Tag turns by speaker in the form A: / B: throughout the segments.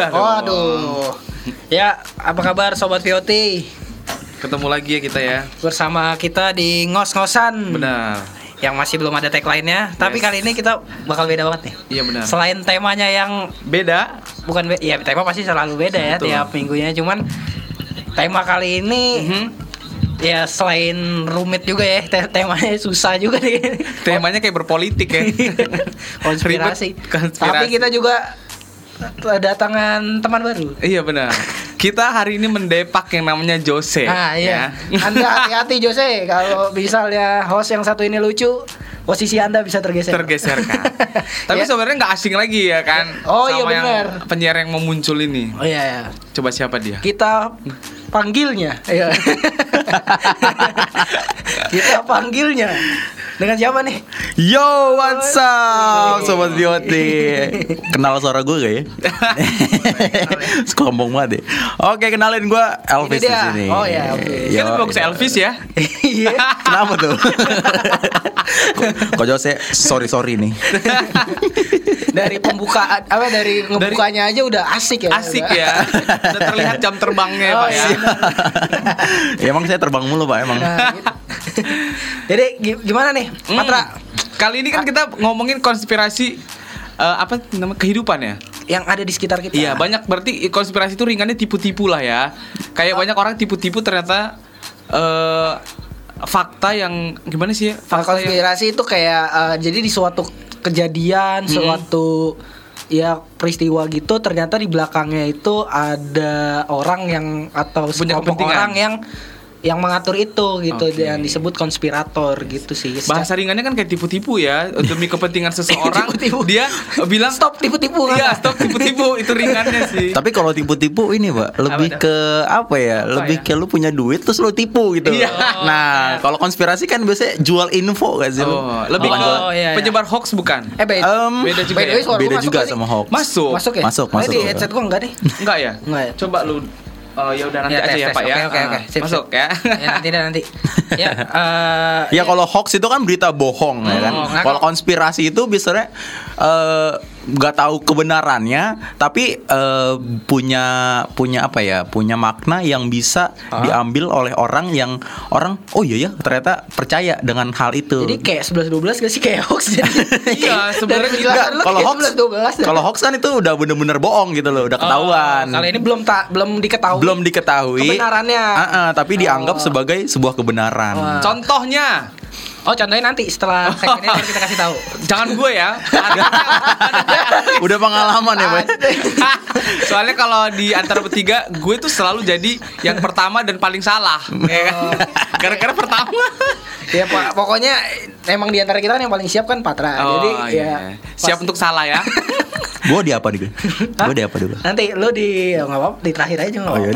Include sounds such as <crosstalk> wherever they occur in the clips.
A: Udah Oh,
B: dong.
A: aduh. Ya, apa kabar sobat VOT?
B: Ketemu lagi ya kita ya.
A: Bersama kita di ngos-ngosan.
B: Benar.
A: Yang masih belum ada tagline-nya, tapi
B: Yes.
A: kali ini kita bakal beda banget nih.
B: Iya benar.
A: Selain temanya yang
B: Beda.
A: bukan be- ya tema pasti selalu beda ya
B: Betul.
A: tiap minggunya, cuman tema kali ini
B: Mhm.
A: ya selain rumit juga ya, te- temanya susah juga nih.
B: Temanya kayak berpolitik ya. <laughs>
A: konspirasi.
B: Ribet, konspirasi.
A: Tapi kita juga kedatangan teman baru.
B: Iya benar. Kita hari ini mendepak yang namanya Jose.
A: Ah iya.
B: ya.
A: Anda hati-hati Jose kalau misalnya host yang satu ini lucu, posisi Anda bisa tergeser.
B: tergeserkan. <laughs> Tapi
A: Ya.
B: sebenarnya nggak asing lagi ya kan?
A: Oh, iya,
B: Sama yang
A: benar.
B: Penyiar yang mau muncul ini.
A: Oh iya ya.
B: Coba siapa dia?
A: Kita panggilnya. Iya. <laughs> Kita panggilnya. Dengan siapa nih?
C: Yo, what's up, sobat Bioti? Kenal suara gue gak ya? <laughs> Sombong banget ya. Oke, kenalin gue Elvis di sini.
A: Oh, ya, Elvis.
B: Kan
C: Yo.
B: bagus Elvis ya.
A: Iya. <laughs>
C: Kenapa tuh? Kok Jose, sorry sorry nih.
A: Dari pembukaan apa dari ngebukanya aja udah asik ya.
B: Asik ya. Udah terlihat jam terbangnya
A: Oh,
B: Pak ya.
C: Ya, <laughs> emang saya terbang mulu pak emang.
A: Nah, gitu. Jadi gi- gimana nih,
B: Hmm.
A: Patra?
B: Kali ini kan kita ngomongin konspirasi eh, apa nama kehidupan ya?
A: Yang ada di sekitar kita.
B: Iya banyak berarti konspirasi itu ringannya tipu-tipu lah ya. Kayak banyak orang tipu-tipu ternyata eh fakta yang gimana sih ya?
A: Fakta
B: Fakta yang
A: konspirasi itu kayak eh, jadi di suatu kejadian,
B: Hmm.
A: suatu ya peristiwa gitu ternyata di belakangnya itu ada orang yang atau sekelompok orang yang yang mengatur itu gitu
B: Oke.
A: yang disebut konspirator gitu sih.
B: bahasa ringannya kan kayak tipu-tipu ya demi kepentingan <laughs> seseorang
A: Tipu-tipu.
B: dia bilang
A: stop tipu-tipu kan?
B: Iya, stop tipu-tipu itu ringannya sih.
C: Tapi kalau tipu-tipu ini pak, lebih
A: tuh?
C: ke apa ya?
A: Apa
C: lebih
A: ya?
C: ke lu punya duit terus lu tipu gitu.
B: Iya.
C: Nah, kalau konspirasi kan biasanya jual info gak sih?
B: Oh, lebih
A: Oh,
B: ke
A: iya, iya.
B: penyebar hoax bukan?
A: Eh beda.
C: Em,
B: Beda juga ya?
A: suara gua
C: beda
A: masuk
C: juga sama hoax.
B: Masuk.
A: Masuk ya?
C: Masuk,
A: Oh,
C: masuk.
A: di headset gua enggak nih.
B: Enggak ya?
A: Enggak ya?
B: Coba lu Oh ya udah nanti
A: Ya,
B: aja
A: tes,
B: ya
A: tes.
B: Pak ya.
A: Oke, oke,
B: Ah,
A: oke. Sip,
B: Masuk
A: sip.
B: ya.
A: ya nanti deh nanti. <laughs> Ya, eh,
C: Ya kalau hoax itu kan berita bohong ya kan.
A: Oh, nah,
C: Kalau konspirasi itu biasanya eh, nggak tahu kebenarannya, tapi eh, punya punya apa ya? Punya makna yang bisa
A: Ah.
C: diambil oleh orang yang orang oh iya ya ternyata percaya dengan hal itu.
A: Jadi kayak 11 12 gak sih kayak hoax jadi. <laughs>
B: Iya, sebenarnya
C: kalau hoax
A: 11 12 dah.
C: kalau hoax kan itu udah bener-bener bohong gitu loh, udah ketahuan.
A: Oh, Kalau ini belum tak belum diketahui.
C: belum diketahui
A: Kebenarannya.
C: Ah, tapi dianggap
A: Oh.
C: sebagai sebuah kebenaran.
A: Wah.
B: Contohnya
A: Oh, contohnya nanti setelah <laughs> segmen ini kita kasih tahu.
B: Jangan gue ya. <laughs>
C: Udah pengalaman ya, Pak. <laughs>
B: Soalnya kalau di antara bertiga, gue tuh selalu jadi yang pertama dan paling salah. ya kan? Gara-gara pertama.
A: ya Pak, pokoknya emang di antara kita kan yang paling siap kan Patra.
B: Oh,
A: Jadi
B: iya.
A: ya
B: siap
A: pas-
B: untuk salah ya.
C: Gue di apa nih? Gue di apa dulu?
A: Nanti lu di oh, nggak apa di terakhir aja nggak
C: Oh iya.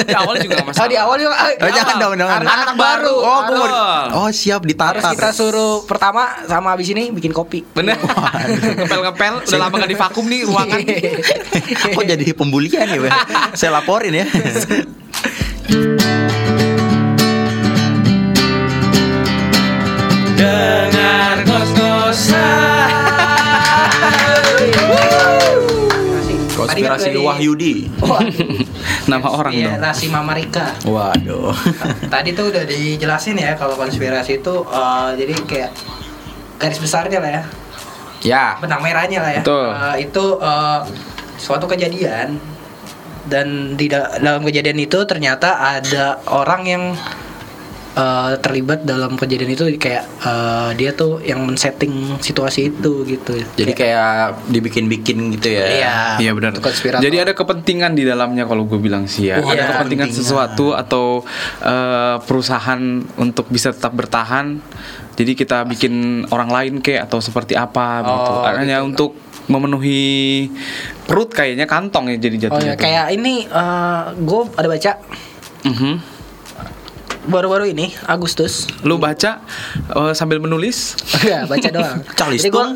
B: Di awal juga gak masalah.
A: Oh di awal juga. ah,
C: Oh, jangan dong, jangan.
A: Anak baru.
C: Oh, gue. Oh, siap ditatar.
A: Kita suruh pertama sama abis ini bikin kopi.
B: Bener. <laughs> Ngepel-ngepel udah lama gak divakum nih ruangan. <laughs>
C: Kok jadi pembulian ya? <laughs> Saya laporin ya.
B: Dengar ngos-ngosan.
C: Konspirasi Wahyudi.
A: Wah,
B: Nama orang
A: iya,
B: dong.
A: Rasi Mama Rika.
C: Waduh. <laughs>
A: Tadi tuh udah dijelasin ya kalau konspirasi itu eh, jadi kayak garis besarnya lah ya,
C: ya.
A: benang merahnya lah ya.
B: Betul.
A: Eh, itu eh, suatu kejadian dan di da- dalam kejadian itu ternyata ada orang yang eh, terlibat dalam kejadian itu kayak eh, dia tuh yang men-setting situasi itu gitu.
C: Jadi kayak dibikin-bikin gitu ya.
A: Iya.
B: Iya benar. Jadi ada kepentingan di dalamnya kalau gue bilang sih ya.
A: Oh,
B: ada
A: iya.
B: kepentingan
C: Kepentingan.
B: sesuatu atau eh, perusahaan untuk bisa tetap bertahan. Jadi kita bikin orang lain kayak atau seperti apa gitu.
A: Oh,
B: Hanya
A: gitu.
B: untuk memenuhi perut kayaknya kantong ya jadi
A: Oh ya
B: jatuhnya.
A: kayak ini gue ada baca
B: Mhm.
A: Baru-baru ini Agustus
B: Lu baca eh, sambil menulis?
A: Enggak, <laughs> baca doang. <laughs>
C: Calis
A: Jadi gua-.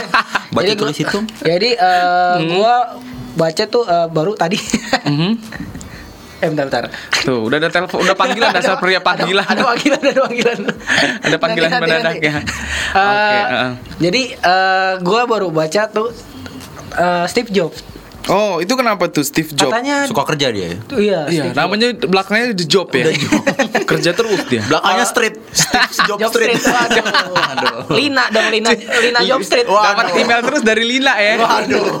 A: <laughs>
C: Baca
A: Jadi gua-
C: tulis hitung.
A: Jadi eh, gua baca tuh eh, baru tadi.
B: Mhm.
A: eh bentar bentar.
B: Tuh, udah ada telepon, udah panggilan dasar pria panggilan.
A: Ada, ada panggilan, ada panggilan.
B: Ada panggilan
A: Nanti,
B: mendadak
A: nanti.
B: ya.
A: Eh,
B: Oke, heeh.
A: Jadi eh, gua baru baca tuh eh, Steve Jobs.
B: Oh, itu kenapa tuh Steve Jobs?
A: Katanya
C: Suka kerja dia. ya?
A: tuh iya.
B: Iya,
A: Steve
B: namanya belakangnya The Job ya. <laughs> Kerja terus dia.
C: Belakangnya street. Steve <laughs> Job
A: Job
C: Street.
A: Street. Waduh. Lina dong Lina Lina Job Street.
B: Dapat email terus dari Lina ya.
C: Waduh.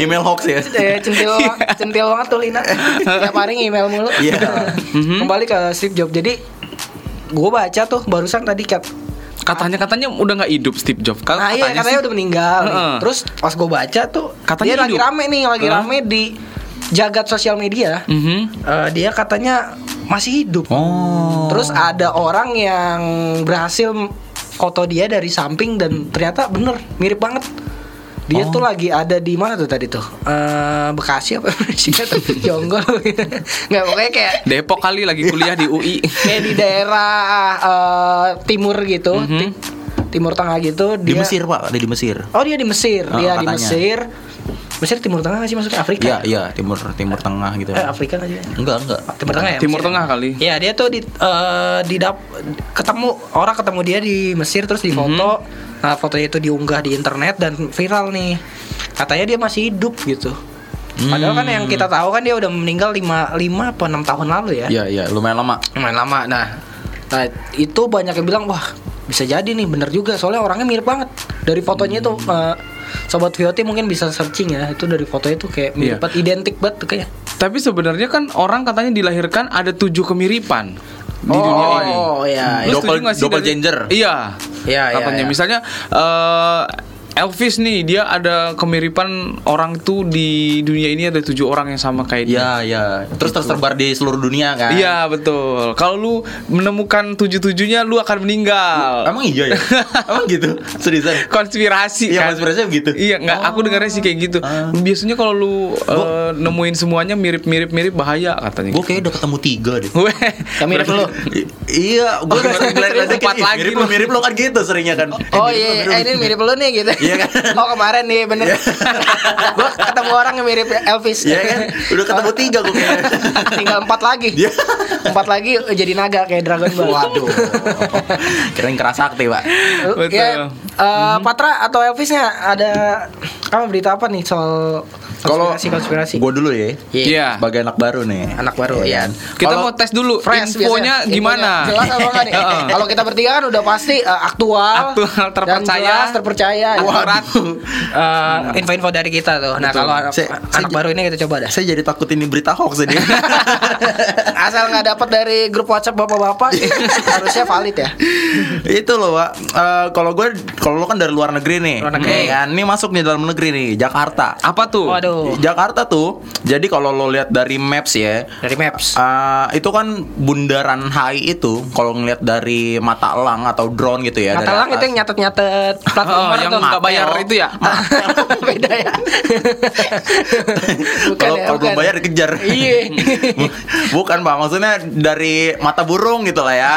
C: Email hoax ya.
A: Eh, centil centil banget tuh Lina. Tiap hari email mulu.
C: Iya.
A: Kembali ke Steve Jobs. Jadi gue baca tuh barusan tadi kat
B: Katanya katanya udah nggak hidup Steve Jobs. Kan
A: Nah iya katanya
B: sih-
A: udah meninggal.
B: Heeh.
A: Terus pas gue baca tuh
B: Katanya
A: Dia lagi rame nih Lagi
B: Heeh.
A: rame di Jagat sosial media
B: Mhm.
A: Eh, Dia katanya Masih hidup
C: Oh.
A: Terus ada orang yang Berhasil Foto dia dari samping Dan ternyata bener Mirip banget dia
C: Oh.
A: tuh lagi ada di mana tuh tadi tuh? Eh, Bekasi apa <laughs> tuh? Jonggol. <laughs> Nggak pokoknya kayak
B: Depok kali lagi kuliah di UI. <laughs>
A: kayak di daerah eh, timur gitu,
B: Mhm.
A: Ti- timur tengah gitu.
C: Di
A: Dia,
C: Mesir, Pak. Ada di Mesir.
A: Oh dia di Mesir,
C: Oh,
A: dia di
C: katanya.
A: Mesir. Mesir timur tengah sih maksudnya Afrika?
C: Iya, iya, timur timur tengah gitu.
A: Eh Afrika nggak sih?
C: Enggak, enggak.
A: Timur tengah ya.
B: Timur
A: Mesir?
B: Tengah kali.
A: Iya dia tuh di eh, di dap- ketemu orang ketemu dia di Mesir terus difoto.
B: Mhm.
A: Nah fotonya itu diunggah di internet dan viral nih. Katanya dia masih hidup gitu. Padahal kan yang kita tahu kan dia udah meninggal 5 5 apa 6 tahun lalu ya.
C: Iya, iya, lumayan lama.
A: Lumayan lama. Nah, nah itu banyak yang bilang wah bisa jadi nih bener juga soalnya orangnya mirip banget dari fotonya itu eh, sobat VOT mungkin bisa searching ya itu dari fotonya tuh kayak mirip
B: Iya.
A: banget identik banget tuh kayak
B: Tapi sebenarnya kan orang katanya dilahirkan ada tujuh kemiripan di
A: oh,
B: dunia ini.
A: oh iya
B: Lu
C: Double- double
B: dari-
C: gender.
B: Iya.
A: Iya, iya,
B: Katanya
A: iya.
B: misalnya eh, Elvis nih dia ada kemiripan orang tuh di dunia ini ada tujuh orang yang sama kayak dia.
C: Iya, iya. Terus tersebar di seluruh dunia kan?
B: Iya betul. Kalau lu menemukan tujuh tujuhnya, lu akan meninggal.
C: Emang iya ya? <laughs> Emang gitu? Seriusan?
B: konspirasi
C: Iya,
B: kan?
C: konspirasinya begitu.
B: Iya, nggak. Aku dengarnya sih kayak gitu.
C: Ah.
B: Biasanya kalau lu eh, nemuin semuanya mirip-mirip mirip bahaya katanya.
C: Gue kayak udah ketemu tiga deh.
B: Gue
A: mirip lu?
C: Iya, gue udah
B: Serius, empat lagi
C: mirip
B: lu.
C: lo, mirip lo kan gitu seringnya kan.
A: Oh
C: mirip
A: iya,
C: lo, mirip
A: eh,
C: lo.
A: ini mirip lu nih gitu.
C: Iya kan?
A: oh kemarin nih bener.
C: Iya. <laughs>
A: Gua ketemu orang yang mirip Elvis.
C: Iya kan? Udah ketemu tiga gue kayaknya. <laughs>
A: Tinggal empat lagi.
C: Iya.
A: Empat lagi jadi naga kayak Dragon Ball.
C: Waduh. Keren keras sakti, Pak.
B: Betul.
A: Ya, eh, Patra atau Elvisnya ada apa berita apa nih soal
C: Kalau
A: konspirasi konspirasi?
C: gue dulu ya.
B: Iya.
C: Sebagai anak baru nih.
A: Anak baru, ya.
C: kan?
B: Kita mau tes dulu
A: Fresh
B: infonya
A: biasanya.
B: gimana.
A: Jelas apa enggak nih? Kalau kita bertiga kan udah pasti eh, aktual,
B: Aktual, terpercaya.
A: dan jelas, terpercaya.
B: Akurat.
A: Eh, info-info dari kita tuh. Nah, kalau anak,
C: Saya-
A: anak
C: saya-
A: baru ini kita coba dah.
C: Saya jadi takut ini berita hoax ini. <laughs>
A: Asal nggak dapat dari grup WhatsApp bapak-bapak, <laughs> harusnya valid ya.
C: itu loh pak Eh, kalau gue kalau lo kan dari luar negeri nih
A: Luar negeri.
C: kan ini masuk nih dalam negeri nih Jakarta
B: Apa tuh?
A: Waduh,
C: Jakarta tuh jadi kalau lo lihat dari maps ya
A: dari Maps.
C: eh, itu kan bundaran HI itu kalau ngelihat dari mata elang atau drone gitu ya
A: Kata
C: dari
A: lang itu
C: atas. <laughs>
A: yang nyatet-nyatet plat
B: Oh,
A: nomor
B: yang
A: tuh.
B: nggak bayar itu ya? <laughs>
A: Beda ya. <laughs>
C: Kalau
A: ya,
C: kalau belum bayar dikejar
A: Iya.
C: bukan pak maksudnya dari mata burung gitu lah ya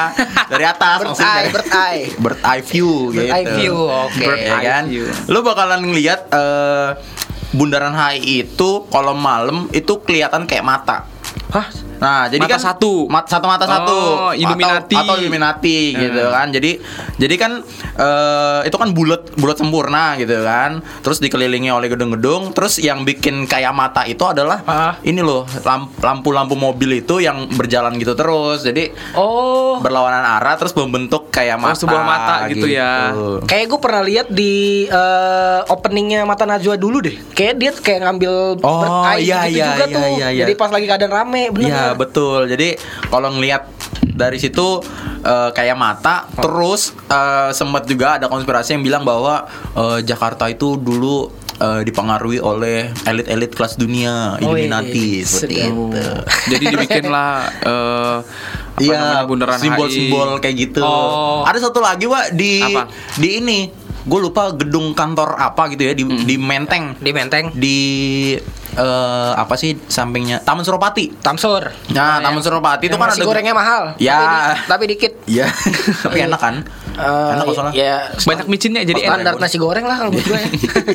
C: dari atas
A: Bird
C: maksudnya
A: eye, bird eye.
C: bird eye view
A: Bird
C: gitu
A: eye view, oke.
C: Bird ya
B: eye
C: kan
B: view.
C: lo bakalan ngelihat eh, bundaran HI itu kalau malam itu kelihatan kayak mata
A: Hah?
C: Nah, jadi
B: Mata
C: kan
B: satu.
C: mat- satu mata
B: Oh,
C: satu.
B: Illuminati.
C: Atau, atau Illuminati gitu
B: Hmm.
C: kan. Jadi jadi kan eh, itu kan bulat bulat sempurna gitu kan. Terus dikelilingi oleh gedung-gedung. Terus yang bikin kayak mata itu adalah
A: Ah.
C: ini loh lam- lampu-lampu mobil itu yang berjalan gitu terus. Jadi
A: Oh.
C: berlawanan arah terus membentuk kayak mata.
B: sebuah mata gitu ya.
A: Kayak gue pernah lihat di eh, openingnya Mata Najwa dulu deh. Kayak dia kayak ngambil
C: Oh, iya,
A: gitu
C: iya,
A: juga
C: iya,
A: tuh.
C: iya, iya.
A: Jadi pas lagi keadaan rame, bener
C: Iya
A: nggak?
C: betul. Jadi kalau ngelihat dari situ eh, kayak mata, terus eh, sempat juga ada konspirasi yang bilang bahwa eh, Jakarta itu dulu eh, dipengaruhi oleh elit-elit kelas dunia,
A: Oh,
C: Illuminati
A: iya,
C: seperti itu. <laughs>
B: Jadi dibikinlah apa
C: Iya, simbol-simbol kayak gitu.
B: Oh.
C: Ada satu lagi, Wak, di
B: Apa?
C: di ini. Gue lupa gedung kantor apa gitu ya di
B: Hmm.
C: di Menteng.
A: Di Menteng,
C: Di eh, apa sih sampingnya Taman Suropati.
A: Tamsur.
C: Nah, Taman Suropati itu kan ada
A: gorengnya mahal.
C: Ya.
A: Tapi, di- tapi dikit.
C: Iya, <laughs> tapi enak kan? <laughs>
A: Eh,
C: Enak kok soalnya.
A: Ya,
B: Banyak micinnya jadi enak.
A: standar nasi goreng lah kalau menurut gue ya.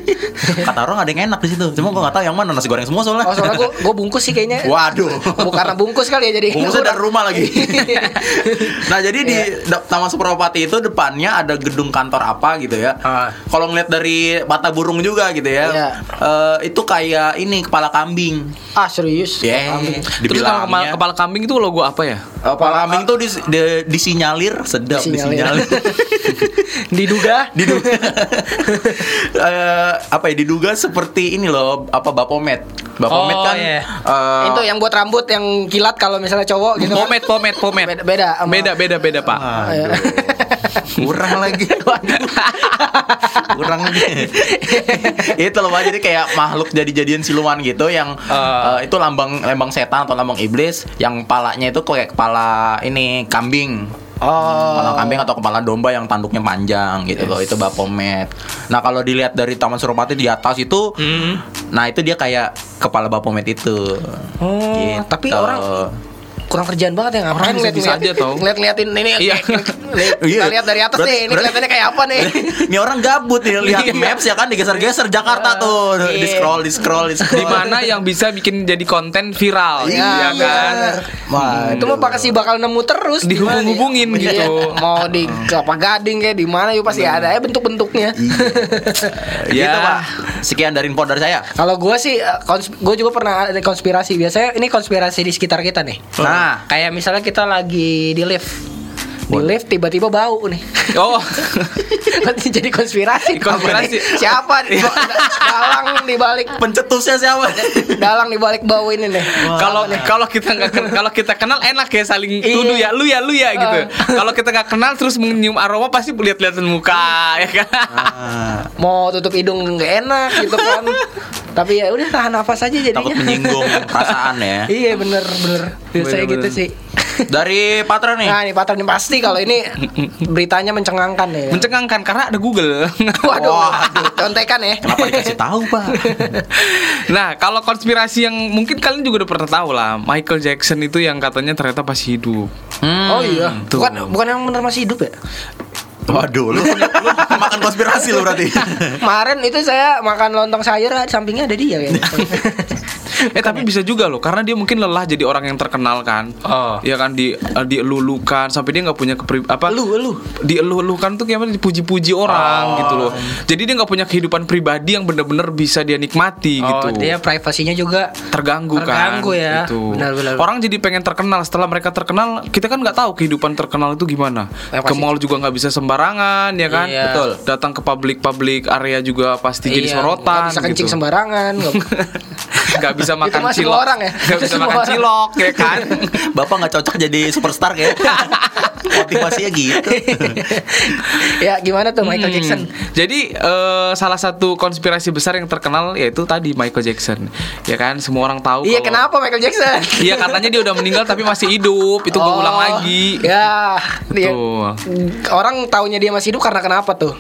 A: <laughs>
C: Kata orang ada yang enak di situ. Cuma gua nggak tahu yang mana nasi goreng semua soalnya.
A: Oh soalnya gue gue bungkus sih kayaknya.
C: Waduh.
A: Bukan karena bungkus kali ya jadi.
C: Bungkusnya dari rumah lagi. <laughs> nah jadi di
A: Iya.
C: Taman Suropati itu depannya ada gedung kantor apa gitu ya.
A: Ah.
C: Kalau ngeliat dari mata burung juga gitu ya.
A: Iya.
C: eh, itu kayak ini kepala kambing.
A: Ah serius.
C: Ya.
B: Terus kalau kepala, kepala kambing itu logo apa ya?
C: kepala kambing tuh dis, di- disinyalir sedap
A: Disinyalir.
C: disinyalir. <laughs> <laughs>
A: Diduga.
C: diduga <laughs> Eh, apa ya diduga seperti ini loh apa Bapomet. Bapomet
D: Oh,
C: kan
D: iya.
C: eh,
A: itu yang buat rambut yang kilat kalau misalnya cowok gitu. kan.
B: Pomet, pomet, pomet.
A: Beda beda. sama-
B: Beda, beda, beda, Pak.
C: Aduh. kurang lagi <laughs> kurang lagi itu loh Pak. jadi kayak makhluk jadi-jadian siluman gitu yang eh, itu lambang lambang setan atau lambang iblis yang kepalanya itu kayak kepala ini kambing
A: Oh.
C: kepala kambing atau kepala domba yang tanduknya panjang gitu loh itu bapomet nah kalau dilihat dari taman suropati di atas itu nah itu dia kayak kepala bapomet itu
A: Oh,
C: Gitu.
A: tapi orang kurang kerjaan banget ya ngapain
B: Orang
A: ngeliat
B: bisa-bisa aja, tau.
A: ngeliat ngeliatin ini
B: Iya.
A: Lihat- <laughs> kita lihat dari atas nih ini kelihatannya kayak apa nih? <laughs>
C: Ini orang gabut nih lihat
B: Iya.
C: maps ya kan digeser-geser Jakarta tuh. Di
A: Iya.
C: scroll di scroll di scroll.
B: Di mana yang bisa bikin jadi konten viral,
A: Iya,
B: ya kan?
C: Wah,
A: itu mah pasti bakal nemu terus
B: Dihubung-hubungin gitu.
A: Iya, mau di kelapa gading kayak di mana yuk pasti ada ya bentuk-bentuknya. <laughs>
C: Gitu
B: Ya.
C: pak. Sekian dari info dari saya.
A: Kalau gue sih gue juga pernah ada konspirasi. Biasanya ini konspirasi di sekitar kita nih.
C: Nah
A: kayak misalnya kita lagi di lift di lift tiba-tiba bau nih.
B: Oh, <laughs>
A: Nanti jadi konspirasi.
B: Konspirasi.
A: siapa di dalang di balik
C: pencetusnya siapa?
A: Dalang di balik bau ini nih.
B: Kalau kalau kita nggak kalau kita kenal enak ya saling
A: Iya.
B: tuduh ya. Lu ya lu ya gitu. Kalau kita nggak kenal terus menyium aroma pasti lihat-lihatan muka ya kan.
C: Ah,
A: mau tutup hidung nggak enak gitu kan. Tapi ya udah tahan nafas aja jadinya.
C: Takut menyinggung perasaan ya. <laughs>
A: Iya bener bener. Biasanya
B: Bener,
A: gitu
B: bener.
A: sih
C: dari Patra nih.
A: Nah ini Patra ini pasti kalau ini beritanya mencengangkan ya.
B: Mencengangkan karena ada Google. <laughs>
A: waduh,
C: Waduh.
A: contekan ya.
C: Kenapa dikasih tahu pak? <laughs>
B: Nah, kalau konspirasi yang mungkin kalian juga udah pernah tahu lah, Michael Jackson itu yang katanya ternyata masih hidup.
A: oh iya.
B: Tuh.
A: bukan bukan yang bener masih hidup ya?
C: Waduh lu, lu makan konspirasi lu berarti. <laughs>
A: Kemarin itu saya makan lontong sayur di sampingnya ada dia kayaknya <laughs>
B: Eh tapi bisa juga loh karena dia mungkin lelah jadi orang yang terkenal kan.
D: Oh.
B: Ya kan di uh, dielulukan sampai dia nggak punya kepri apa
A: lu lu
B: dielulukan tuh kayak dipuji-puji orang gitu loh. Jadi dia nggak punya kehidupan pribadi yang bener-bener bisa dia nikmati
D: Oh,
B: gitu.
D: dia privasinya juga
B: terganggu,
D: Terganggu
B: kan
D: ya.
B: gitu.
D: Benar-benar.
B: orang jadi pengen terkenal setelah mereka terkenal kita kan nggak tahu kehidupan terkenal itu gimana
A: Ya,
B: ke mall juga nggak bisa sembarangan ya kan
D: Iya.
B: betul datang ke public public area juga pasti jadi
D: Iya,
B: sorotan
A: nggak bisa kencing
B: gitu.
A: sembarangan nggak <laughs> <laughs>
B: nggak bisa makan cilok.
A: orang ya?
B: nggak bisa makan cilok ya kan? <laughs>
C: Bapak nggak cocok jadi superstar kayak <laughs> motivasinya gitu <laughs>
A: ya gimana tuh Michael
B: Hmm.
A: Jackson
B: Jadi eh, salah satu konspirasi besar yang terkenal yaitu tadi Michael Jackson. Ya kan semua orang tahu
A: iya
B: kalau-
A: kenapa Michael Jackson
B: Iya katanya dia udah meninggal tapi masih hidup. Itu gue
A: Oh,
B: ulang lagi.
A: ya dia,
B: Tuh.
A: orang taunya dia masih hidup karena kenapa tuh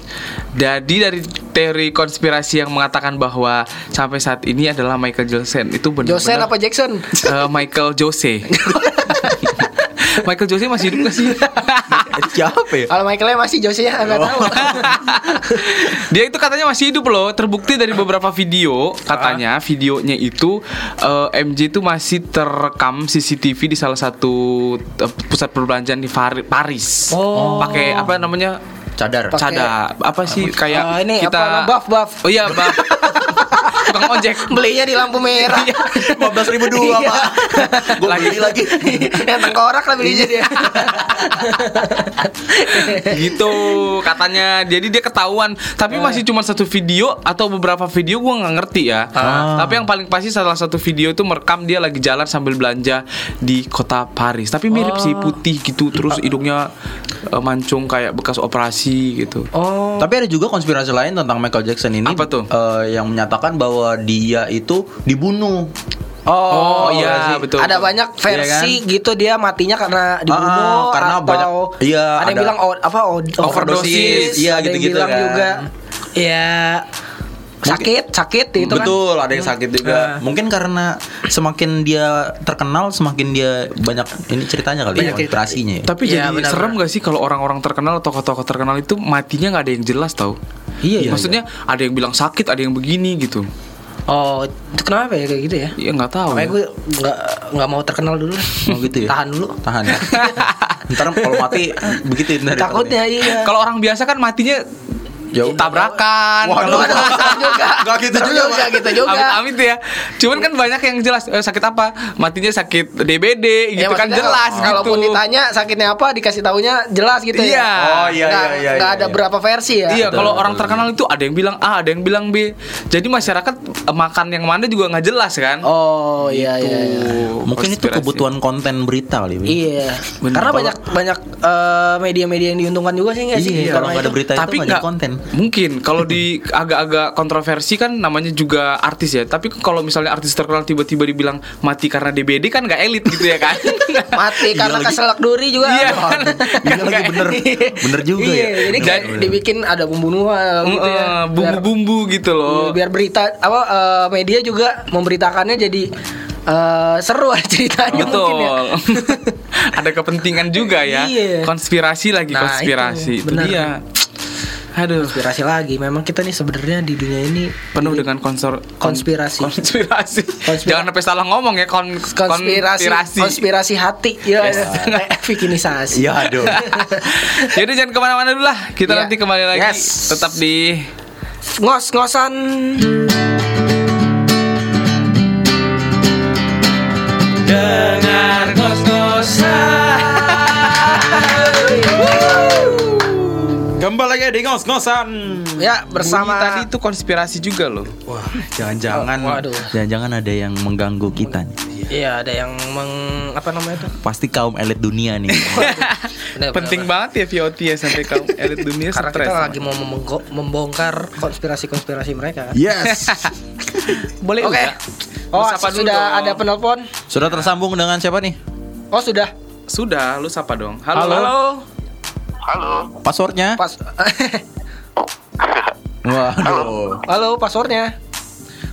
B: Jadi dari teori konspirasi yang mengatakan bahwa sampai saat ini adalah Michael Jackson itu benar-benar
A: Josen apa Jackson
B: Eh, Michael Jose. <laughs> Michael Jose masih hidup gak sih? <laughs>
C: siapa ya
A: kalau Michaelnya masih Jose ya nggak tahu <laughs>
B: Dia itu katanya masih hidup loh. Terbukti dari beberapa video katanya videonya itu eh, MJ itu masih terekam CCTV di salah satu eh, pusat perbelanjaan di Paris.
A: Oh.
B: Pakai apa namanya?
C: cadar
B: Cadar. Apa sih kayak
A: Ah, ini
B: kita
A: apa buff buff
B: Oh iya, buff. <laughs> Tukang ojek. <laughs>
A: belinya di lampu merah.
C: Lima belas ribu dua
A: Iya.
C: pak. <laughs> Gue
B: Lagi.
C: beli lagi.
A: Yang tengkorak lah belinya dia. <laughs>
B: Gitu katanya. Jadi dia ketahuan. Tapi masih cuma satu video atau beberapa video gua nggak ngerti ya. Tapi yang paling pasti salah satu video itu merekam dia lagi jalan sambil belanja di kota Paris. Tapi mirip sih putih gitu terus hidungnya eh, mancung kayak bekas operasi gitu.
A: Oh.
C: Tapi ada juga konspirasi lain tentang Michael Jackson ini
B: Apa tuh?
C: eh, yang menyatakan bahwa dia itu dibunuh.
B: Oh, iya,
C: sih.
B: betul.
A: ada banyak versi gitu dia matinya karena dibunuh
C: Ah, karena
A: atau
C: banyak- iya,
A: ada, yang
C: ada-
A: bilang o- apa o-
B: Overdosis,
C: iya,
A: ada yang
C: gitu-gitu
A: bilang
C: kan.
A: juga
D: ya
A: sakit sakit itu kan
C: Betul, ada yang sakit juga.
A: Ah.
C: Mungkin karena semakin dia terkenal, semakin dia banyak ini ceritanya kali ya,
A: Banyak cerita.
C: konspirasinya ya.
B: Tapi
A: Iya,
B: jadi
A: benar,
B: serem
A: benar.
B: gak sih kalau orang-orang terkenal atau tokoh-tokoh terkenal itu matinya nggak ada yang jelas tau?
C: Iya, iya,
B: Maksudnya ada yang bilang sakit, ada yang begini gitu.
A: Oh itu kenapa ya kayak gitu ya
B: Iya nggak tahu.
A: makanya gue nggak nggak mau terkenal dulu
C: Oh gitu ya.
A: tahan dulu
C: Tahan ya. <laughs> Ntar kalau mati begitu ntar
A: takutnya iya
B: Kalau orang biasa kan matinya
C: Ya
B: tabrakan.
C: Waduh.
B: Kalau <laughs>
A: juga
C: Nggak gitu juga, Pak.
A: gitu juga
B: amit-amit ya. Cuman kan banyak yang jelas eh, sakit apa? Matinya sakit DBD
A: Ya,
B: gitu kan
A: maksudnya
B: jelas
A: kalau- Kalaupun
B: gitu.
A: ditanya sakitnya apa dikasih taunya jelas gitu
B: Iya.
A: ya.
C: Oh iya
A: Nggak-
C: iya iya.
A: nggak
C: iya,
A: ada
C: iya.
A: berapa versi ya.
B: Iya, kalau orang terkenal itu ada yang bilang A, ada yang bilang B. Jadi masyarakat eh, makan yang mana juga nggak jelas kan?
A: Oh iya iya. iya.
C: Mungkin itu
B: Konspirasi.
C: kebutuhan konten berita kali. Wi.
A: Iya.
B: Bener.
A: Karena banyak banyak eh, media-media yang diuntungkan juga sih nggak sih?
C: Iya, kalau nggak ada
A: itu.
C: berita
B: tapi
C: itu nggak ada konten.
B: Mungkin kalau di agak-agak kontroversi kan namanya juga artis ya tapi kalau misalnya artis terkenal tiba-tiba dibilang mati karena DBD kan nggak elit gitu ya kan <laughs>
A: Mati
C: Iya
A: karena
C: lagi.
A: keselak duri juga.
B: Iya.
A: Aduh. <laughs>
C: Iya lagi bener. <laughs> Bener juga
A: iya,
C: ya.
A: Jadi kayak dibikin ada pembunuhan gitu ya.
B: Eh, bumbu-bumbu gitu loh
A: Biar, berita apa eh, media juga memberitakannya jadi eh, seru aja ceritanya
B: betul
A: mungkin ya.
B: ada kepentingan juga ya
A: Iya.
B: konspirasi lagi
A: Nah,
B: konspirasi
A: itu,
B: itu,
A: benar.
B: dia aduh
A: Konspirasi lagi. Memang kita nih sebenarnya di dunia ini
B: penuh dengan konsor
A: konspirasi.
B: konspirasi
A: Konspira-
B: jangan sampai salah ngomong ya kon
A: konspirasi konspirasi hati ya <laughs> kayak bikinisasi
C: Iya aduh. <laughs>
B: Jadi jangan ke mana-mana dulu lah. Kita
A: Iya.
B: nanti kembali lagi.
A: Yes.
B: Tetap di
A: ngos-ngosan
C: Kembali lagi di ngos-ngosan.
A: ya bersama
B: Bunyi tadi itu konspirasi juga loh.
C: Wah, jangan-jangan
A: Oh,
C: jangan-jangan ada yang mengganggu kita nih.
A: iya ada yang meng apa namanya itu
C: Pasti kaum elit dunia nih. <laughs>
A: Benar,
B: Penting banget ya VOT ya sampai kaum elit dunia
A: karena
B: stres.
A: kita lagi mau membongkar konspirasi-konspirasi mereka
C: yes. <laughs>
B: Boleh
A: oke
B: udah.
A: oh
B: dulu
A: sudah
B: dong.
A: ada penelpon
C: Sudah tersambung dengan siapa nih?
A: oh sudah
B: Sudah, lu sapa dong. Halo.
C: Halo.
B: Halo.
E: Halo.
C: Passwordnya?
A: pas <laughs>
C: Waduh.
A: halo passwordnya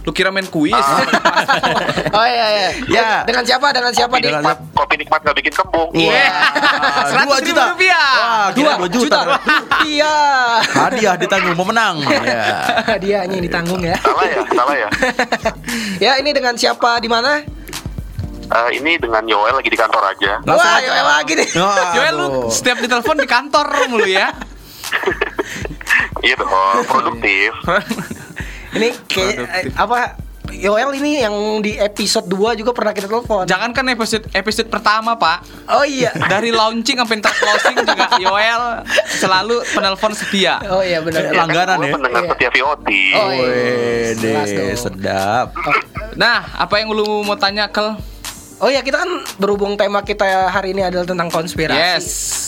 B: Lu kira main kuis? <laughs>
A: oh iya iya
C: Ya.
A: dengan siapa dengan siapa
E: Kopi
A: di
E: nikmat, kopi nikmat gak bikin kembung.
B: Iya. <laughs>
C: Dua
B: 100 ribu
C: juta.
B: rupiah.
C: Wah, dua juta.
A: rupiah
C: Hadiah ditanggung pemenang. Ya.
A: dia hanya yang ditanggung ya
E: Salah ya, salah ya.
A: ya ini dengan siapa di mana
E: Eh, ini dengan Yoel lagi di kantor aja.
C: Langsung
A: wah
C: aja.
A: Yoel lagi nih
C: Waduh.
B: Joel <laughs> lu setiap ditelepon di kantor mulu ya.
E: Iya dong, produktif. <laughs>
A: Ini kayak
B: Produktif.
A: eh, apa Yoel ini yang di episode 2 juga pernah kita telepon.
B: Jangan kan episode episode pertama, Pak.
A: Oh iya.
B: Dari launching sampai ntar closing juga Yoel selalu penelpon setia.
A: Oh iya benar.
C: Lang- Langganan
E: gue
C: ya?
E: pendengar
A: Iya.
E: setia VOT.
A: Oh, iya.
C: Wede, sedap.
B: Nah, apa yang lu mau tanya Kel?
A: Oh iya kita kan berhubung tema kita hari ini adalah tentang konspirasi.
B: Yes.